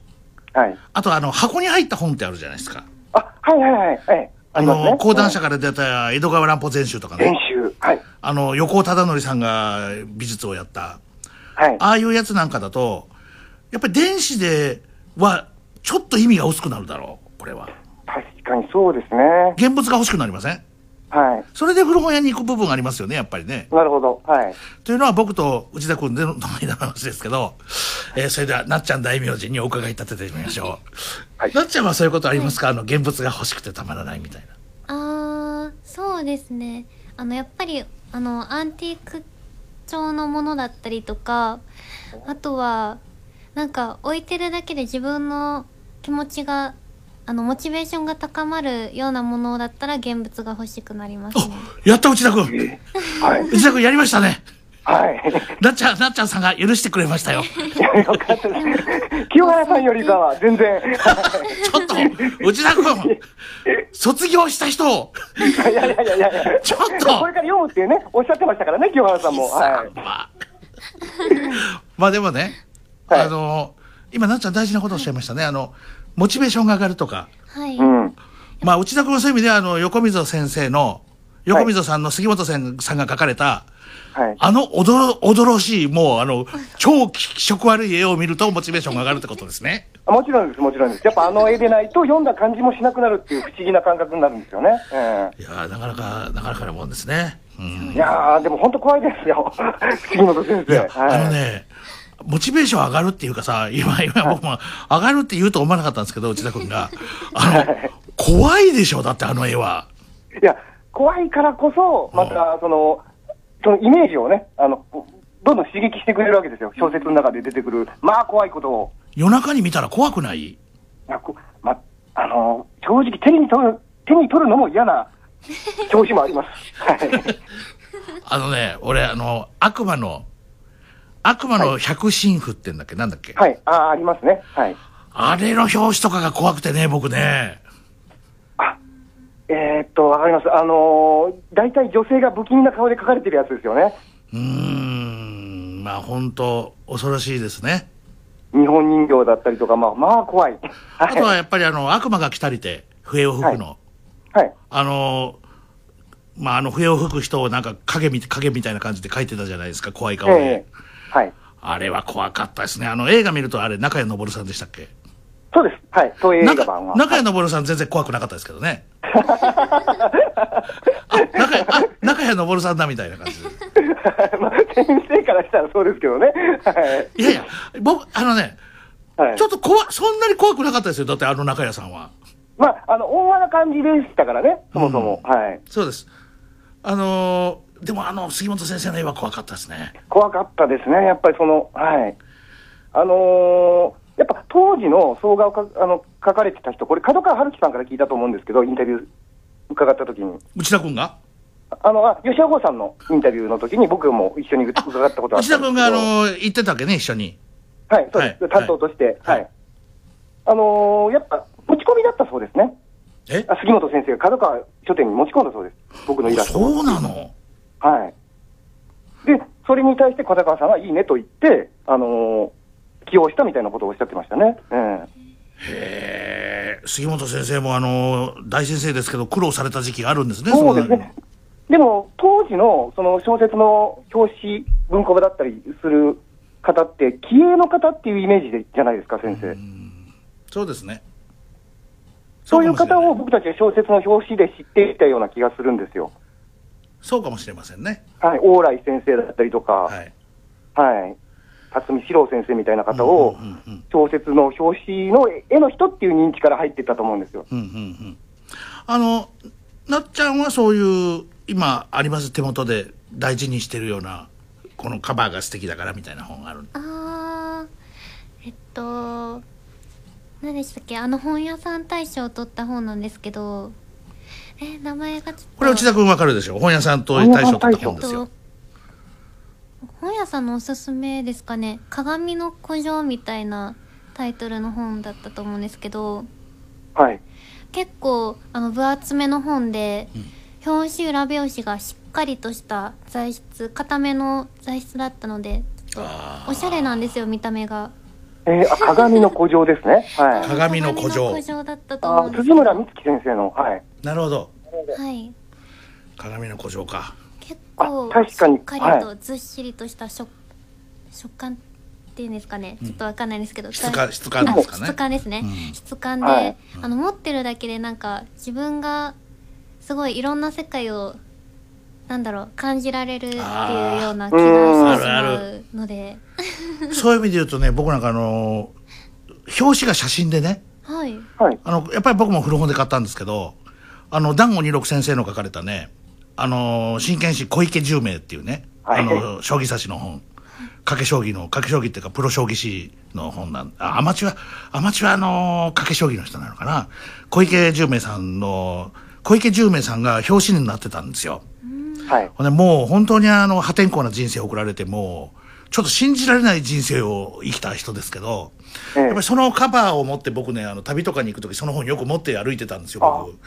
はい。あとあの、箱に入った本ってあるじゃないですか。はいはいはい。はい。ありますねの、講談社から出た江戸川乱歩全集とかね。全集。はい。あの、横尾忠則さんが美術をやった。はい。ああいうやつなんかだと、やっぱり電子では、ちょっと意味が薄くなるだろう、これは。確かにそうですね。現物が欲しくなりません？はい。それで古本屋に行く部分がありますよね、やっぱりね。なるほど。はい。というのは僕と内田君での間の話ですけど、えーそれではなっちゃん大名人にお伺い立ててみましょう。なっちゃんはそういうことありますか、あの、現物が欲しくてたまらないみたいな。あーそうですねあのやっぱりあのアンティーク調のものだったりとかあとはなんか置いてるだけで自分の気持ちがあのモチベーションが高まるようなものだったら現物が欲しくなりますねやった内田君はい。内田君やりましたねはい。なっちゃん、なっちゃんさんが許してくれましたよ。清原さんよりかは全然。ちょっと、内田君卒業した人をいやいやいやいやいや。ちょっとこれから読むっていうね、おっしゃってましたからね、清原さんも。はい。まあでもね、あの、今なっちゃん大事なことをおっしゃいましたね。あの、モチベーションが上がるとか。はい、まあ、内田君はそういう意味では、あの、横溝先生の、横溝さんの杉本さんが書かれた、あの驚、驚ろしい、もう、あの、超気色悪い絵を見るとモチベーションが上がるってことですね。あもちろんです、もちろんです。やっぱあの絵でないと読んだ感じもしなくなるっていう不思議な感覚になるんですよね。えいやーなかなか、なかなかなもんですね。うんえいやー、でも本当怖いですよ。杉本先生。いや、はいあのね、モチベーション上がるっていうかさ、今、今僕も上がるって言うと思わなかったんですけど、内田君が。あの、怖いでしょ、だってあの絵は。いや、怖いからこそ、また、その、そのイメージをね、あの、どんどん刺激してくれるわけですよ。小説の中で出てくる、まあ怖いことを。夜中に見たら怖くない？いやこま、あの、正直手に取る、手に取るのも嫌な 表紙もあります。はい。あのね、俺、あの、悪魔の、悪魔の百神符ってんだっけ、なんだっけ？はい。ああ、ありますね。はい。あれの表紙とかが怖くてね、僕ね。えー、っと、わかります。あのー、大体女性が不気味な顔で描かれてるやつですよね。うーん、まあ本当恐ろしいですね。日本人形だったりとか、まあ、まあ怖い。あとはやっぱりあの、悪魔が来たりて、笛を吹くの。はい。あの、まああの、笛を吹く人をなんか影み影みたいな感じで描いてたじゃないですか、怖い顔で。ええはい。あれは怖かったですね。あの、映画見るとあれ、中谷昇さんでしたっけ？そうです。はい。東映映画中版は。中谷昇さん全然怖くなかったですけどね。あ、中谷、あ、中谷昇さんだみたいな感じで。まあ、先生からしたらそうですけどね。はい。いやいや、僕、あのね、はいちょっと怖い、そんなに怖くなかったですよ。だってあの中谷さんは。まあ、あの、温和な感じでしたからね、そもそも。はい。そうです。あのーでもあの、杉本先生の絵は怖かったですね。怖かったですね、やっぱりその、はい。あのーやっぱ当時の総画をかあの書かれてた人、これ、角川春樹さんから聞いたと思うんですけど、インタビュー伺った時に。内田君が？あの、あ、吉田剛さんのインタビューの時に僕も一緒に伺ったことがあった内田君があのー言ってたわけね、一緒に。はい、そうです。はい担当として。はい。あのーやっぱ、持ち込みだったそうですね。え？あ杉本先生が角川書店に持ち込んだそうです。僕のイラストを。そうなの？はい。で、それに対して片川さんがいいねと言って、あのー起用したみたいなことをおっしゃってましたね。えへえ、杉本先生もあのー大先生ですけど、苦労された時期があるんですえね、そうですね。でも、当時のその小説の表紙、文庫部だったりする方って、気鋭の方っていうイメージでじゃないですか、先生。そうですね。そういう方を僕たちは小説の表紙で知っていたような気がするんですよ。そうかもしれませんね。はい、往来先生だったりとか、はい。はい、辰巳史郎先生みたいな方を、小説の表紙の絵の人っていう認知から入っていったと思うんですよ。うんうんうん。あの、なっちゃんはそういう、今あります手元で大事にしてるような、このカバーが素敵だからみたいな本がある。あーえっと何でしたっけ？あの本屋さん大賞を取った本なんですけどえ名前がこれ内田君わかるでしょ？本屋さんと大賞取った本ですよ。本屋さんのおすすめですかね「鏡の古城」みたいなタイトルの本だったと思うんですけどはい。結構あの分厚めの本で、表紙裏表紙がしっかりとした材質固めの材質だったのでおしゃれなんですよ見た目がえー、あ鏡の古城ですね。はい。鏡の古城古城だったと思うあんです辻村美月先生の、はい。なるほど。はい。鏡の古城か。結構確かに。しっかりとずっしりとした食,、食感っていうんですかね。ちょっとわかんないんですけど、質感質感ですかね。あ質感ですね、うん。質感で、はい。あの持ってるだけでなんか自分がすごいいろんな世界をなんだろう感じられるっていうような気がしてしまうのでそういう意味で言うとね、僕なんかあの、表紙が写真でね、はい。はい。あの、やっぱり僕も古本で買ったんですけど、あの、団子二六先生の書かれたね、あの、真剣士小池十名っていうね、はいあの、将棋指しの本。賭け将棋の、賭け将棋っていうか、プロ将棋士の本なんあアマチュア、アマチュアの賭け将棋の人なのかな。小池十名さんの、小池十名さんが表紙になってたんですよ。はい。ほんでもう本当にあの破天荒な人生を送られてもうちょっと信じられない人生を生きた人ですけど、ええやっぱりそのカバーを持って僕ねあの旅とかに行く時その本よく持って歩いてたんですよ僕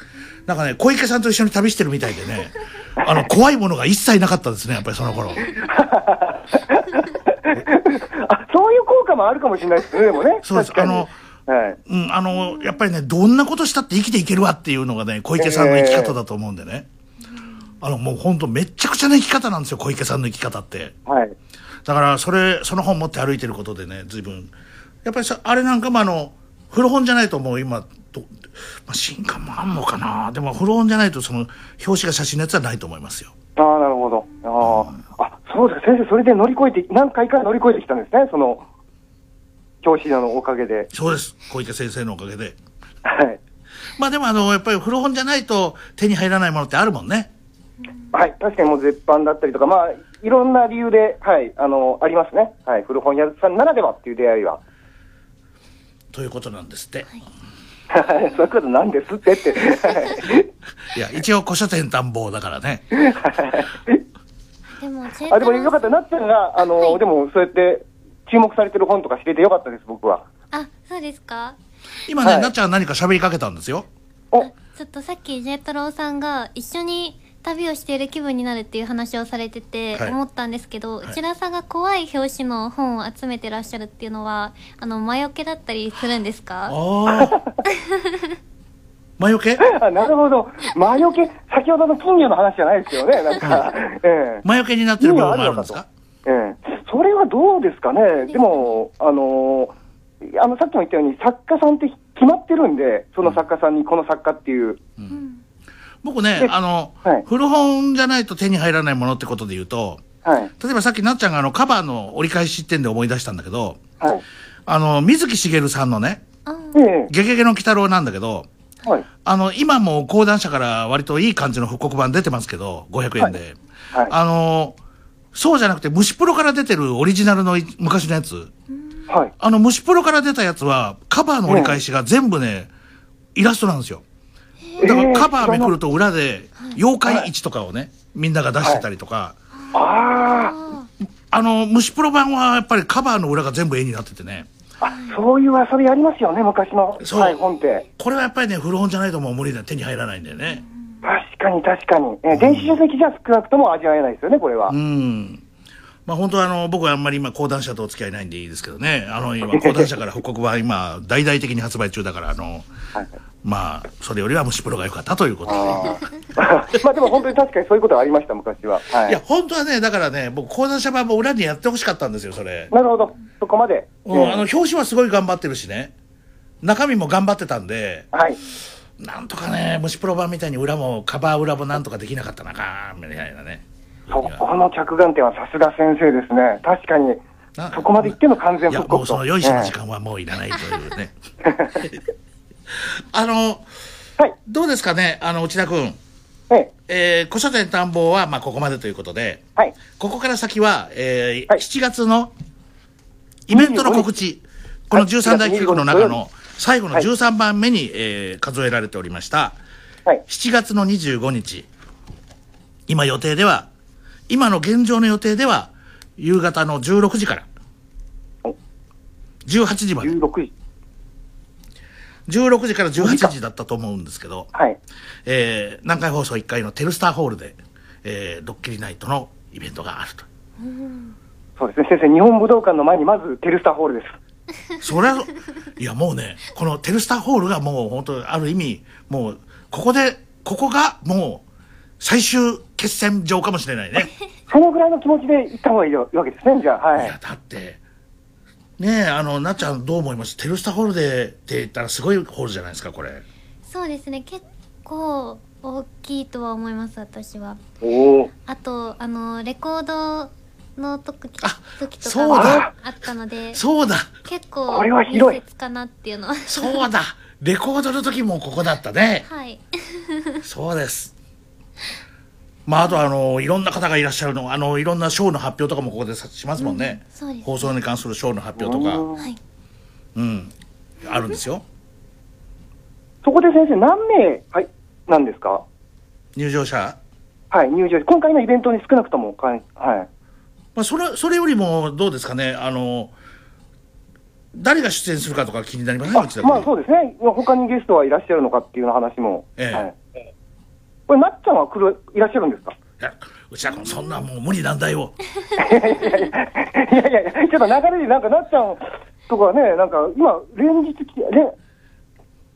なんかね小池さんと一緒に旅してるみたいでね あの怖いものが一切なかったですねやっぱりその頃 あ、そういう効果もあるかもしれないですね、でもね。そうですあのはい。うん、あの、やっぱりね、どんなことしたって生きていけるわっていうのがね、小池さんの生き方だと思うんでね。あの、もう本当めっちゃくちゃな生き方なんですよ、小池さんの生き方って。はい。だから、それ、その本持って歩いてることでね、随分。やっぱりさ、あれなんかもあの、古本じゃないともう今ど、まあ、新刊もあんのかなでも古本じゃないとその表紙が写真のやつはないと思いますよああ、なるほど。ああ、あ、そうですか。先生、それで乗り越えて、何回か乗り越えてきたんですね。その、表紙のおかげで。そうです小池先生のおかげではい。まあでもあのやっぱり古本じゃないと手に入らないものってあるもんねはい。確かにもう絶版だったりとか、まあ、いろんな理由で、はい、あの、ありますね。はい。古本屋さんならではっていう出会いは。ということなんですって、はい。そういうことなんですって。って。はいい、や一応古書店探訪だからね。でもあ、でもよかった。なっちゃんが、あの、でも、そうやって、注目されてる本とか知れてよかったです、僕は。あそうですか？今ね、はい。なっちゃんが何か喋りかけたんですよ。お、ちょっとさっきジェイ太郎さんが一緒に旅をしている気分になるっていう話をされててはい。思ったんですけど、い。内田さんが怖い表紙の本を集めてらっしゃるっていうのはあの魔除けだったりするんですか？魔除け？あなるほど。魔除け、先ほどの金魚の話じゃないですよね。なんか、ええ。魔除けになってる部分もあるんですか？ええ、それはどうですかね、でも、あのあのさっきも言ったように、作家さんって決まってるんで、その作家さんにこの作家っていう、僕ねであの、はい。古本じゃないと手に入らないものってことで言うとはい、例えばさっきなっちゃんがあのカバーの折り返し点で思い出したんだけどはい、あの水木しげるさんのねあえ「ゲゲゲの鬼太郎」なんだけどえ、はい、あの今も講談社から割といい感じの復刻版出てますけど500円で、はい、あのそうじゃなくて虫プロから出てるオリジナルのい昔のやつ。はい、あの虫プロから出たやつはカバーの折り返しが全部ねイラストなんですよだからカバーめくると裏で妖怪位置とかをねみんなが出してたりとか、ああの虫プロ版はやっぱりカバーの裏が全部絵になっててね。あ、あそういう遊びありますよね、昔の、そう。はい、本って。これはやっぱりね古本じゃないともう無理だ。手に入らないんだよね。確かに、確かに、ええ電子書籍じゃ少なくとも味わえないですよね、これは。うん。まあ本当はあの僕はあんまり今講談社とお付き合いないんでいいですけどね。あの今 講談社から復刻版今大々的に発売中だからあのはいまあそれよりは虫プロが良かったということで まあでも本当に確かにそういうことはありました、昔は。はいいや、本当はね、だからね、僕、講談社版も裏にやってほしかったんですよ、それ。なるほど、そこまで。うん、ええあの、表紙はすごい頑張ってるしね。中身も頑張ってたんで、はい。なんとかね、虫プロ版みたいに裏も、カバー裏もなんとかできなかったなか、みたいなね。そこの着眼点はさすが先生ですね。確かに、なそこまで言っての完全いや、復刻と。もうその良いしの時え間はもういらないというね。あの、えはい。どうですかね、あの、内田君。えええー、古書店探訪は、まあ、ここまでということで、はい。ここから先は、えーはい。7月のイベントの告知、この13大企画の中の最後のはい。13番目に、えー数えられておりました、はい。7月の25日、今予定では、今の現状の予定では、夕方の16時から。お、18時まで、16時。16時から18時だったと思うんですけど、はい。えー南海放送1階のテルスターホールで、えードッキリナイトのイベントがあると。そうですね。先生、日本武道館の前にまずテルスターホールです。それは、いやもうね、このテルスターホールがもう本当ある意味、もう、ここで、ここがもう、最終決戦場かもしれないね。そのぐらいの気持ちで行った方がいいわけですね、じゃあ。はいいや、。だって、ねえ、あの、なっちゃんどう思います？テルスターホールでって言ったらすごいホールじゃないですか、これ。そうですね。結構大きいとは思います私は。おお。あとあのレコードの時あ時とそうかだ。があったのでそうだ。結構これは広い。密接かなっていうのは。そうだ。レコードの時もここだったね。はい。そうです。まあ、あとあの、いろんな方がいらっしゃるの、あの、いろんな賞の発表とかもここでさしますもんね。そうです放送に関する賞の発表とか、はいうん、あるんですよ。そこで先生、何名、はい、なんですか？入場者。はい、入場。今回のイベントに少なくとも、かんはい。まあ、それ、それよりもどうですかね、あの、誰が出演するかとか気になりません？あ内田君まあそうですね。他にゲストはいらっしゃるのかっていう話も。ええはい。これ、なっちゃんは来る、いらっしゃるんですか？いや内田君、そんなもう無理難題を。いやいやいや、ちょっと流れでなんかなっちゃんとかね、なんか今、連日来て、れ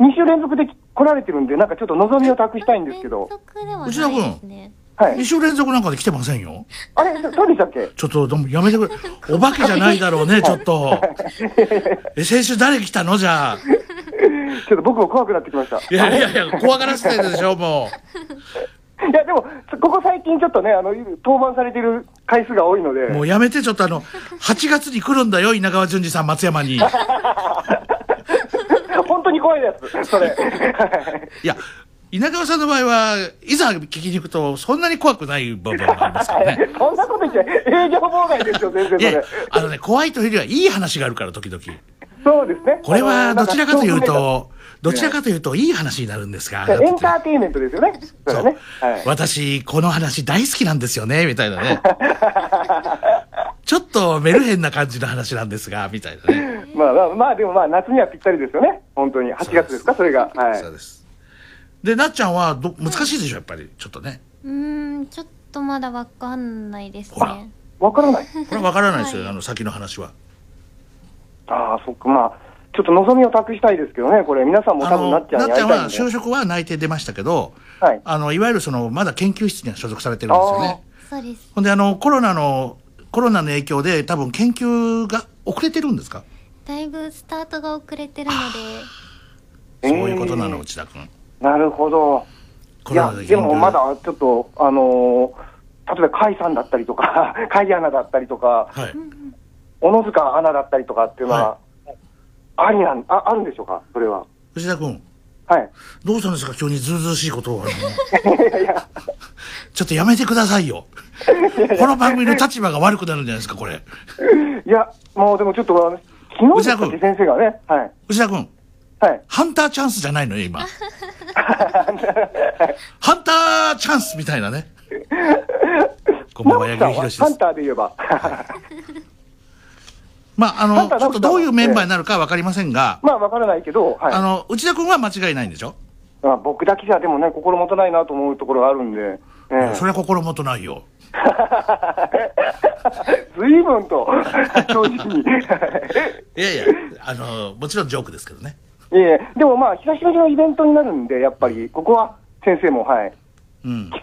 2週連続で来られてるんで、なんかちょっと望みを託したいんですけど連、続ではないですねはい2週連続なんかで来てませんよ。あれ、そうでしたっけ？ちょっと、でもやめてくれ。お化けじゃないだろうね、ちょっと。え、先週誰来たの？じゃあ。ちょっと僕も怖くなってきました。いやいやいや、怖がらせてるでしょ、も いや、でも、ここ最近ちょっとね、あの、登板されてる回数が多いので。う。もうやめて、ちょっとあの、8月に来るんだよ、稲川淳二さん、松山に。い 本当に怖いです、それ。や、稲川さんの場合は、いざ聞きに行くと、そんなに怖くない部分がありますからね。そんなこと言って、営業妨害ですよ、全然れ。、あのね、怖いというよりはいい話があるから、時々。そうですね。これはどちらかというと、どちらかというといい話になるんですが、エンターテインメントですよね。それはね。はい。私、この話大好きなんですよね、みたいなね。ちょっとメルヘンな感じの話なんですが、みたいなね。まあまあ、まあ、でもまあ、夏にはぴったりですよね。本当に。8月ですか、それが。はい。そうです。で、なっちゃんはど、難しいでしょ、やっぱり。ちょっとね。うーんちょっとまだわかんないですほらねわからない。これはわからないですよ、はいあの、先の話は。ああ、そっか、まあ、ちょっと望みを託したいですけどね、これ、皆さんもあ多分なの、っちゃんになっちゃんは。就職は内定出ましたけど、はい。あの、いわゆるその、まだ研究室には所属されてるんですよね。そうですほんで、あの、コロナの、コロナの影響で多分研究が遅れてるんですか？だいぶスタートが遅れてるのでそういうことなの、内田君。なるほど。いやで、もまだちょっと、あのー例えば甲斐さんだったりとか、甲斐アナだったりとか、はい。小野塚アナだったりとかっていうのは、ありなんあ、あるんでしょうか、それは。内田君、はい。どうしたんですか？急にずうずうしいことを。ちょっとやめてくださいよ。この番組の立場が悪くなるんじゃないですか、これ。いや、もうでもちょっと、昨日でしたっけ、先生がね、はい。内田君、はい。ハンターチャンスじゃないのよ、今。ハンターチャンスみたいなね。こんばんは、直樹さんはハン。ターで言えば。まあ、あハの、ちょっとどういうメンバーになるかわかりませんが、まあ、わからないけど、はい。あの、内田君は間違いないんでしょ？まあ、僕だけじゃでもね、心もとないなと思うところがあるんで、ええそれは心もとないよ。随分と、正直に。いやいや、あの、もちろんジョークですけどね。いえ、でもまあ、久しぶりのイベントになるんで、やっぱり、ここは先生も、はい、うん。入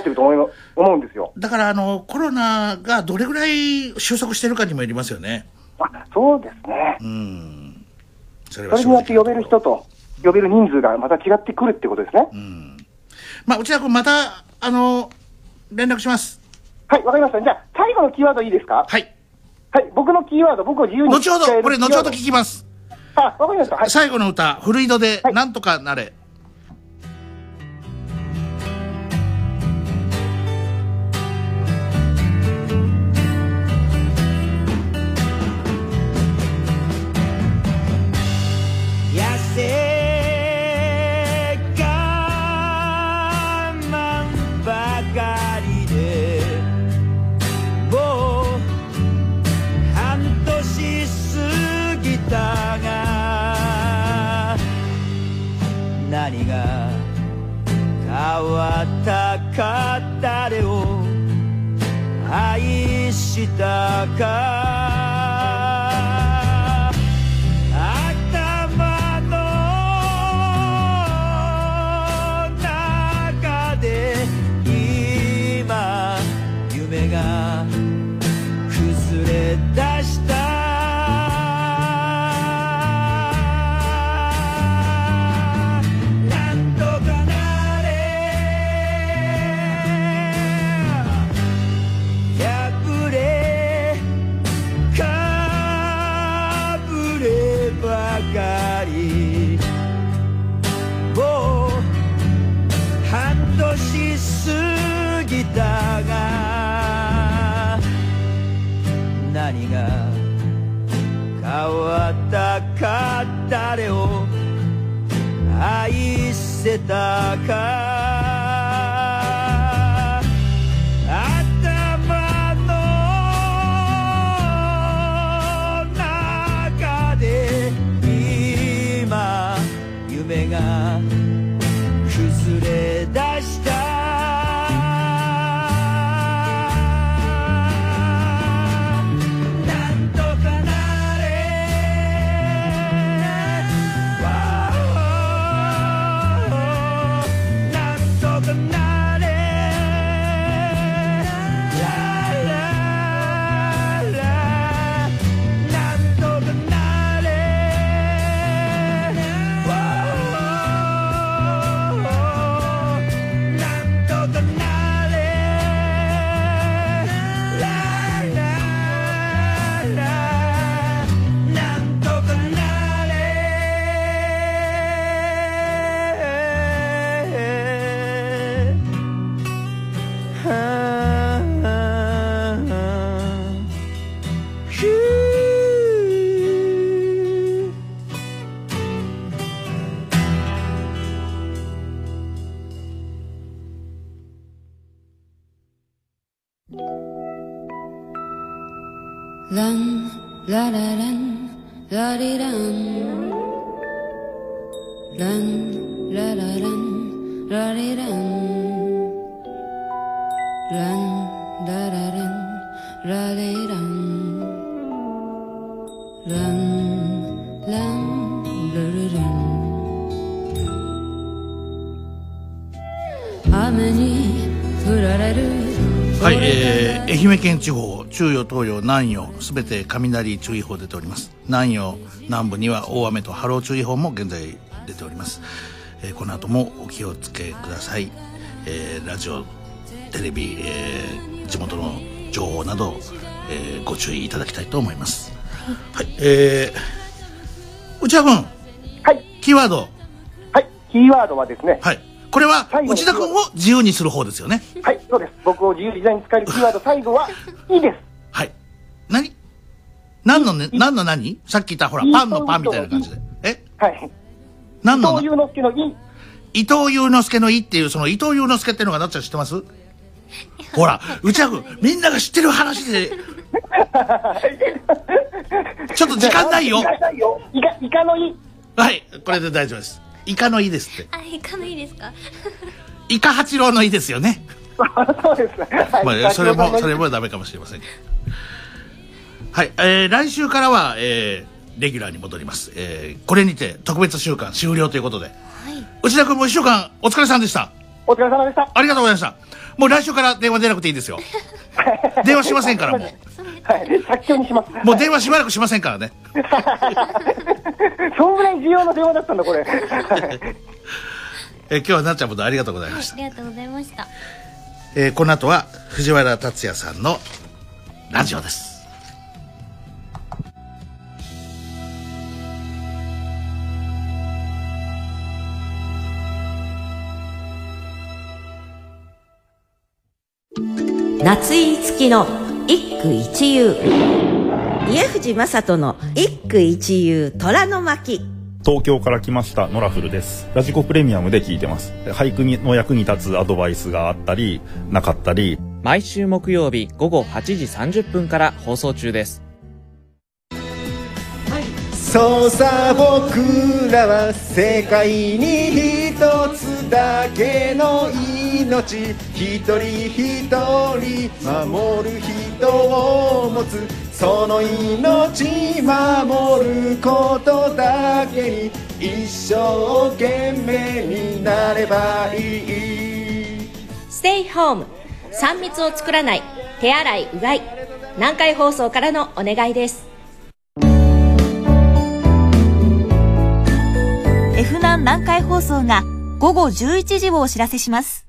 ってると思いま思うんですよ。だから、あの、コロナがどれぐらい収束してるかにもよりますよね。あ、そうですね。うん。それそれによって呼べる人と、呼べる人数がまた違ってくるってことですね。まあ、内田君、また、あの、連絡します。はい、わかりました。じゃあ、最後のキーワードいいですか？はい。はい、僕のキーワード、僕を自由に後ほど、これ、後ほど聞きます。あ、わかりました。はい。最後の歌、古井戸で、なんとかなれ。痩ったか誰を愛したかか誰を愛せたか you. 地方中予東予南予すべて雷注意報出ております。南予南部には大雨と波浪注意報も現在出ております、えーこの後もお気をつけください、えーラジオテレビ、えー地元の情報など、えーご注意いただきたいと思います。はいえー、内田君。はい。キーワード。はい、キーワードはですね、はいこれは最後の内田君を自由にする方ですよねはい、そうです。僕を自由自在に使えるキーワード、最後は、いいです。はい。何？何のね、何の何？さっき言ったほら、パンのパンみたいな感じで。え？はい。何の伊藤祐之介のい、伊藤祐之介のいっていう、その伊藤祐之介っていうのがなっちゃん知ってます？ほら、内田君、みんなが知ってる話で、ちょっと時間ないよ。イカ、イカのい、はい、これで大丈夫です。イカのいですって。あいかないいですか？イカ八郎のいですよね。そうですね。はいまあ、それも、それも。もダメかもしれませんけど。はい、えー、来週からは、えー、レギュラーに戻ります。えー、これにて特別週間終了ということで。内田君も一週間お疲れさんでした。お疲れ様でした。ありがとうございました。もう来週から電話出なくていいですよ。電話しませんからもう。はい、早急にします。もう電話しばらくしませんからね。そんぐらい重要な電話だったんだ、これ。えー、今日はなっちゃんことありがとうございました。ありがとうございましたえー、この後は藤原竜也さんのラジオです。夏井いつきの一句一遊。家藤正人の一句一遊虎の巻。東京から来ましたノラフルです。ラジコプレミアムで聞いてます。俳句の役に立つアドバイスがあったりなかったり。毎週木曜日午後8時30分から放送中です。そうさ僕らは世界に一つだけの命一人一人守る人を持つその命守ることだけに一生懸命になればいいステイホーム3密を作らない手洗いうがい南海放送からのお願いです F 南南海放送が午後11時をお知らせします。